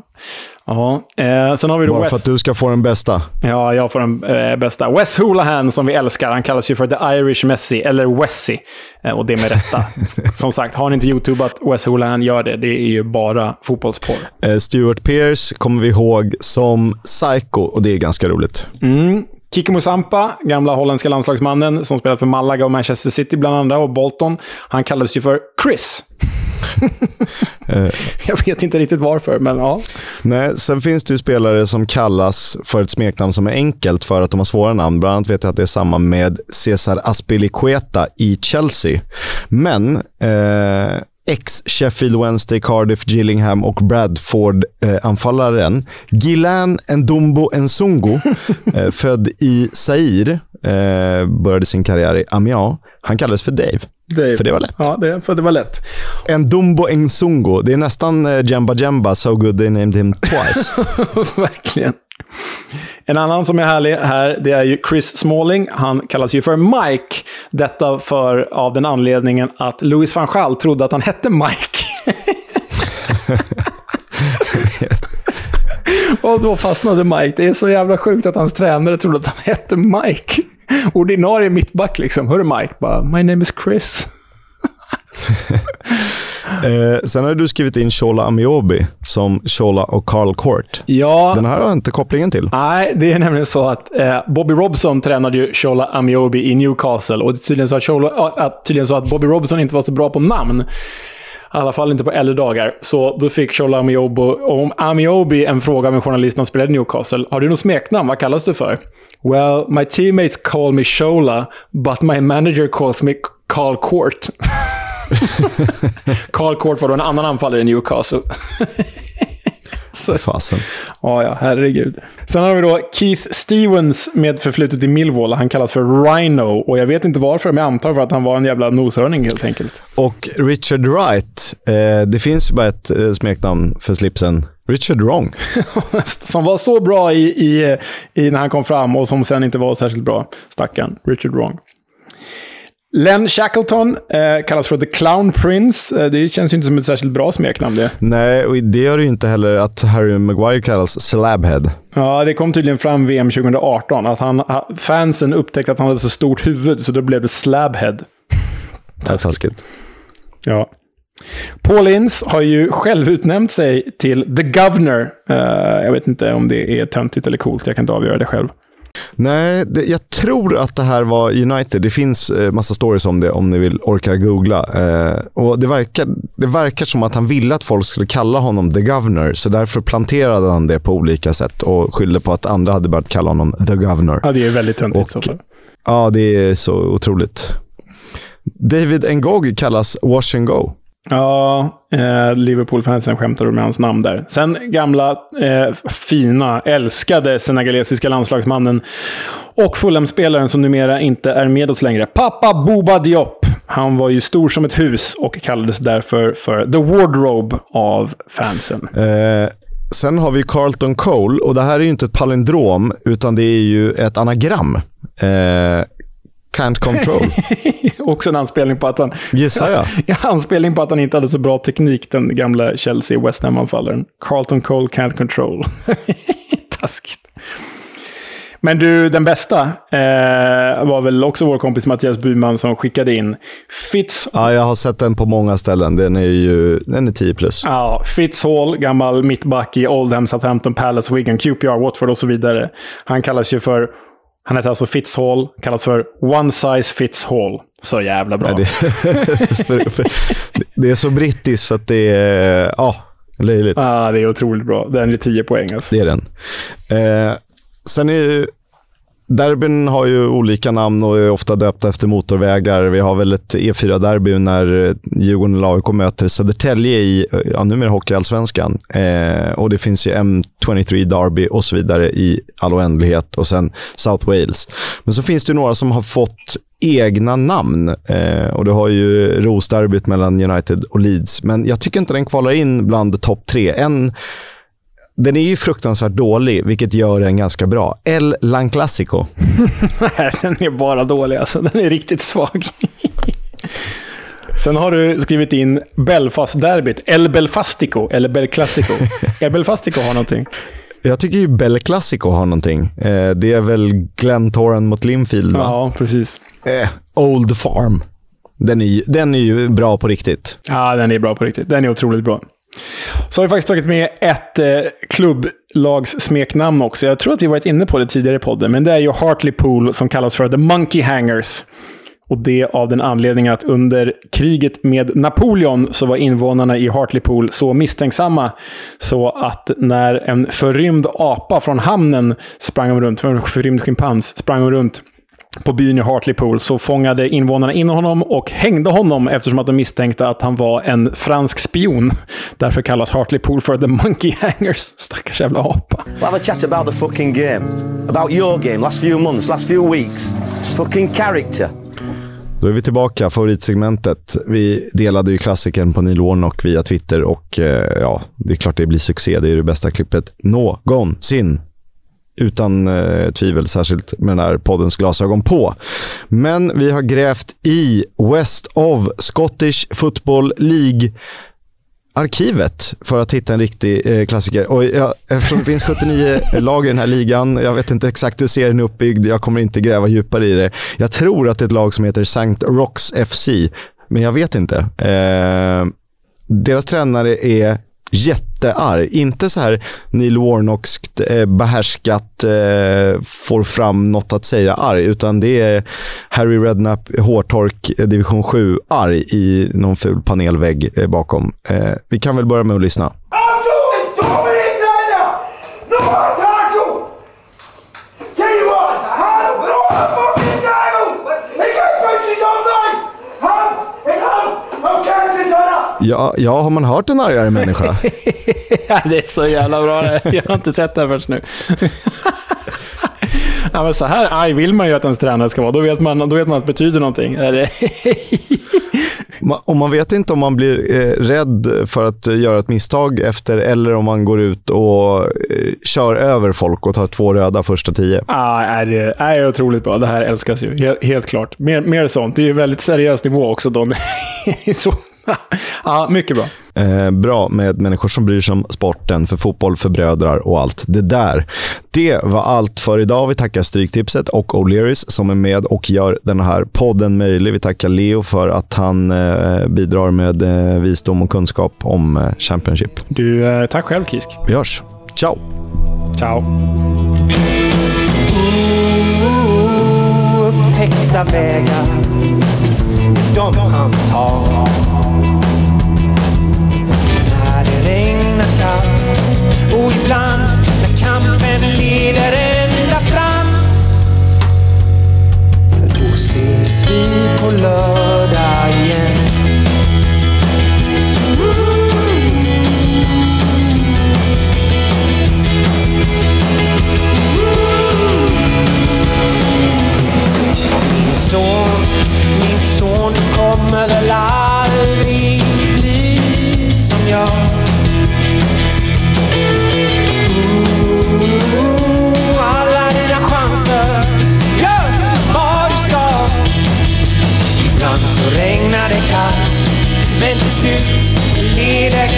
S2: Ja, eh, sen har vi då
S1: Bara
S2: Wes.
S1: för att du ska få den bästa.
S2: Ja, jag får den eh, bästa. Wes Hoolahan, som vi älskar. Han kallas ju för The Irish Messi, eller Wessie. Eh, och det med rätta. som sagt, har ni inte youtubat Wes Hoolahan, gör det. Det är ju bara fotbollsporr.
S1: Eh, Stuart Pearce kommer vi ihåg som Psycho och det är ganska roligt.
S2: Mm. Kiki Musampa, gamla holländska landslagsmannen som spelat för Malaga och Manchester City bland andra och Bolton. Han kallades ju för Chris.
S1: Eh,
S2: Jag vet inte riktigt varför, men ja.
S1: Nej, sen finns det ju spelare som kallas för ett smeknamn som är enkelt för att de har svåra namn. Bland annat vet jag att det är samma med Cesar Azpilicueta i Chelsea. Men eh, ex-Sheffield Wednesday, Cardiff, Gillingham och Bradford-anfallaren Gilan Ndombo Nsungu, eh, född i Zaire, eh, började sin karriär i Amiens. Han kallades för Dave,
S2: Det
S1: för det var lätt.
S2: Ja, det, för det var lätt.
S1: Ndombo Nsungu, det är nästan eh, Jemba Jemba, so good they named him twice.
S2: Verkligen. En annan som är härlig här, det är ju Chris Smalling. Han kallas ju för Mike. Detta för, av den anledningen att Louis van Gaal trodde att han hette Mike. Och då fastnade Mike. Det är så jävla sjukt att hans tränare trodde att han hette Mike. Ordinarie mittback liksom. Hörru Mike, bara, my name is Chris.
S1: Eh, sen har du skrivit in Shola Amiobi som Shola och Carl Court.
S2: Ja,
S1: Den här har jag inte kopplingen till.
S2: Nej, det är nämligen så att eh, Bobby Robson tränade ju Shola Amiobi i Newcastle. Och tydligen så att, Shola, att, tydligen så att Bobby Robson inte var så bra på namn. I alla fall inte på äldre dagar. Så då fick Shola Amiobi, om Amiobi en fråga av en journalist när han spelade i Newcastle. Har du något smeknamn? Vad kallas du för? Well, my teammates call me Shola, but my manager calls me Carl Court. Carl Court var då en annan anfallare i Newcastle. alltså,
S1: Fasen.
S2: ja, ja, herregud. Sen har vi då Keith Stevens med förflutet i Millwall. Han kallas för Rhino. Och jag vet inte varför, men jag antar för att han var en jävla noshörning helt enkelt.
S1: Och Richard Wright. Eh, det finns ju bara ett eh, smeknamn för slipsen. Richard Wrong.
S2: som var så bra i, i, i när han kom fram och som sen inte var särskilt bra. Stackarn. Richard Wrong. Len Shackleton eh, kallas för The Clown Prince. Eh, det känns ju inte som ett särskilt bra smeknamn det.
S1: Nej, och det gör det ju inte heller att Harry Maguire kallas Slabhead.
S2: Ja, det kom tydligen fram VM 2018 att han, fansen upptäckte att han hade så stort huvud, så då blev det Slabhead.
S1: Taskigt.
S2: Ja. Paul Ince har ju själv utnämnt sig till The Governor. Uh, jag vet inte om det är töntigt eller coolt, jag kan inte avgöra det själv.
S1: Nej, det, jag tror att det här var United. Det finns eh, massa stories om det om ni vill orka googla. Eh, och det verkar, det verkar som att han ville att folk skulle kalla honom The Governor, så därför planterade han det på olika sätt och skyllde på att andra hade börjat kalla honom The Governor.
S2: Ja, det är väldigt töntigt.
S1: Ja, det är så otroligt. David Ngog kallas Wash and Go.
S2: Ja, eh, Liverpool-fansen skämtade med hans namn där. Sen gamla, eh, fina, älskade senegalesiska landslagsmannen och Fulham-spelaren som numera inte är med oss längre. Pappa Boba Diop. Han var ju stor som ett hus och kallades därför för The Wardrobe av fansen.
S1: Eh, sen har vi Carlton Cole och det här är ju inte ett palindrom utan det är ju ett anagram. Eh, can't control.
S2: Också en anspelning på att han...
S1: Gissar jag.
S2: Ja, anspelning på att han inte hade så bra teknik, den gamla Chelsea West Ham-anfallaren. Carlton Cole can't control. Taskigt. Men du, den bästa eh, var väl också vår kompis Mattias Byman som skickade in Fitz...
S1: Ja, jag har sett den på många ställen. Den är ju den är 10 plus.
S2: Ja, Fitzhall, gammal mittback i Oldham, Southampton, Palace, Wigan, QPR, Watford och så vidare. Han kallas ju för... Han heter alltså Fitzhall, kallas för One Size Fits Hall. Så jävla bra.
S1: Ja, det, för, för, det är så brittiskt så att det är ja, löjligt.
S2: Ja, det är otroligt bra. Den är 10 poäng alltså.
S1: Det är den. Eh, sen är ju, derbyn har ju olika namn och är ofta döpta efter motorvägar. Vi har väl ett E4-derby när Djurgården eller AIK möter Södertälje i, ja, numera Hockeyallsvenskan. Eh, och det finns ju M23 Derby och så vidare i all oändlighet och sen South Wales. Men så finns det ju några som har fått egna namn. Eh, och du har ju Rosderbyt mellan United och Leeds. Men jag tycker inte den kvalar in bland topp tre. En den är ju fruktansvärt dålig, vilket gör den ganska bra. El Lan Clasico.
S2: Nej, den är bara dålig alltså. Den är riktigt svag. Sen har du skrivit in Belfast-derbyt. El Belfastico, eller Belclassico. El Belfastico har någonting.
S1: Jag tycker ju Bel Clasico har någonting. Eh, det är väl Glentoran mot Linfield, va?
S2: Ja, precis.
S1: Eh, Old Farm. Den är, den är ju bra på riktigt.
S2: Ja, den är bra på riktigt. Den är otroligt bra. Så har vi faktiskt tagit med ett eh, klubblagssmeknamn också. Jag tror att vi varit inne på det tidigare i podden, men det är ju Hartlepool som kallas för The Monkey Hangers. Och det av den anledningen att under kriget med Napoleon så var invånarna i Hartlepool så misstänksamma så att när en förrymd apa från hamnen sprang om runt, en förrymd schimpans sprang om runt på byn i Hartlepool så fångade invånarna in honom och hängde honom eftersom att de misstänkte att han var en fransk spion. Därför kallas Hartlepool för The Monkey Hangers. Stackars jävla apa.
S3: We'll have a chat about the fucking game. About your game, last few months, last few weeks. Fucking character.
S1: Då är vi tillbaka, favoritsegmentet. Vi delade ju klassikern på Neil Warnock via Twitter och eh, ja, det är klart det blir succé. Det är det bästa klippet någonsin. Utan eh, tvivel, särskilt med den här poddens glasögon på. Men vi har grävt i West of Scottish Football League arkivet för att hitta en riktig eh, klassiker. Och jag, eftersom det finns 79 lag i den här ligan, jag vet inte exakt hur serien är uppbyggd, jag kommer inte gräva djupare i det. Jag tror att det är ett lag som heter St. Rocks FC, men jag vet inte. Eh, deras tränare är jättearg. Inte så här Neil Warnockskt eh, behärskat, eh, får fram något att säga arg, utan det är Harry Redknapp, hårtork, eh, division 7, arg i någon ful panelvägg eh, bakom. Eh, vi kan väl börja med att lyssna.
S4: Absolut dominator! No tackle! Tell you what, han bra fucking tackle! He gets punches offline! Han, and han, och kanske sådana!
S1: Ja, ja, har man hört en argare människa?
S2: det är så jävla bra det. Jag har inte sett det här först nu. Ja, men så här arg vill man ju att ens tränare ska vara. Då vet man, då vet man att det betyder någonting.
S1: Och man vet inte om man blir eh, rädd för att göra ett misstag efter eller om man går ut och eh, kör över folk och tar två röda första tio.
S2: Ja, är det är otroligt bra. Det här älskas ju. Helt, helt klart. Mer, mer sånt. Det är ju väldigt seriös nivå också. Då. så, ja, mycket bra.
S1: Eh, bra med människor som bryr sig om sporten, för fotboll, för brödrar och allt det där. Det var allt för idag. Vi tackar Stryktipset och O'Learys som är med och gör den här podden möjlig. Vi tackar Leo för att han eh, bidrar med eh, visdom och kunskap om eh, Championship.
S2: Du, eh, tack själv Kisk.
S1: Vi hörs. Ciao!
S2: Ciao.
S5: Upptäckta vägar, de han tar. Vi på lördag igen. Men till slut leder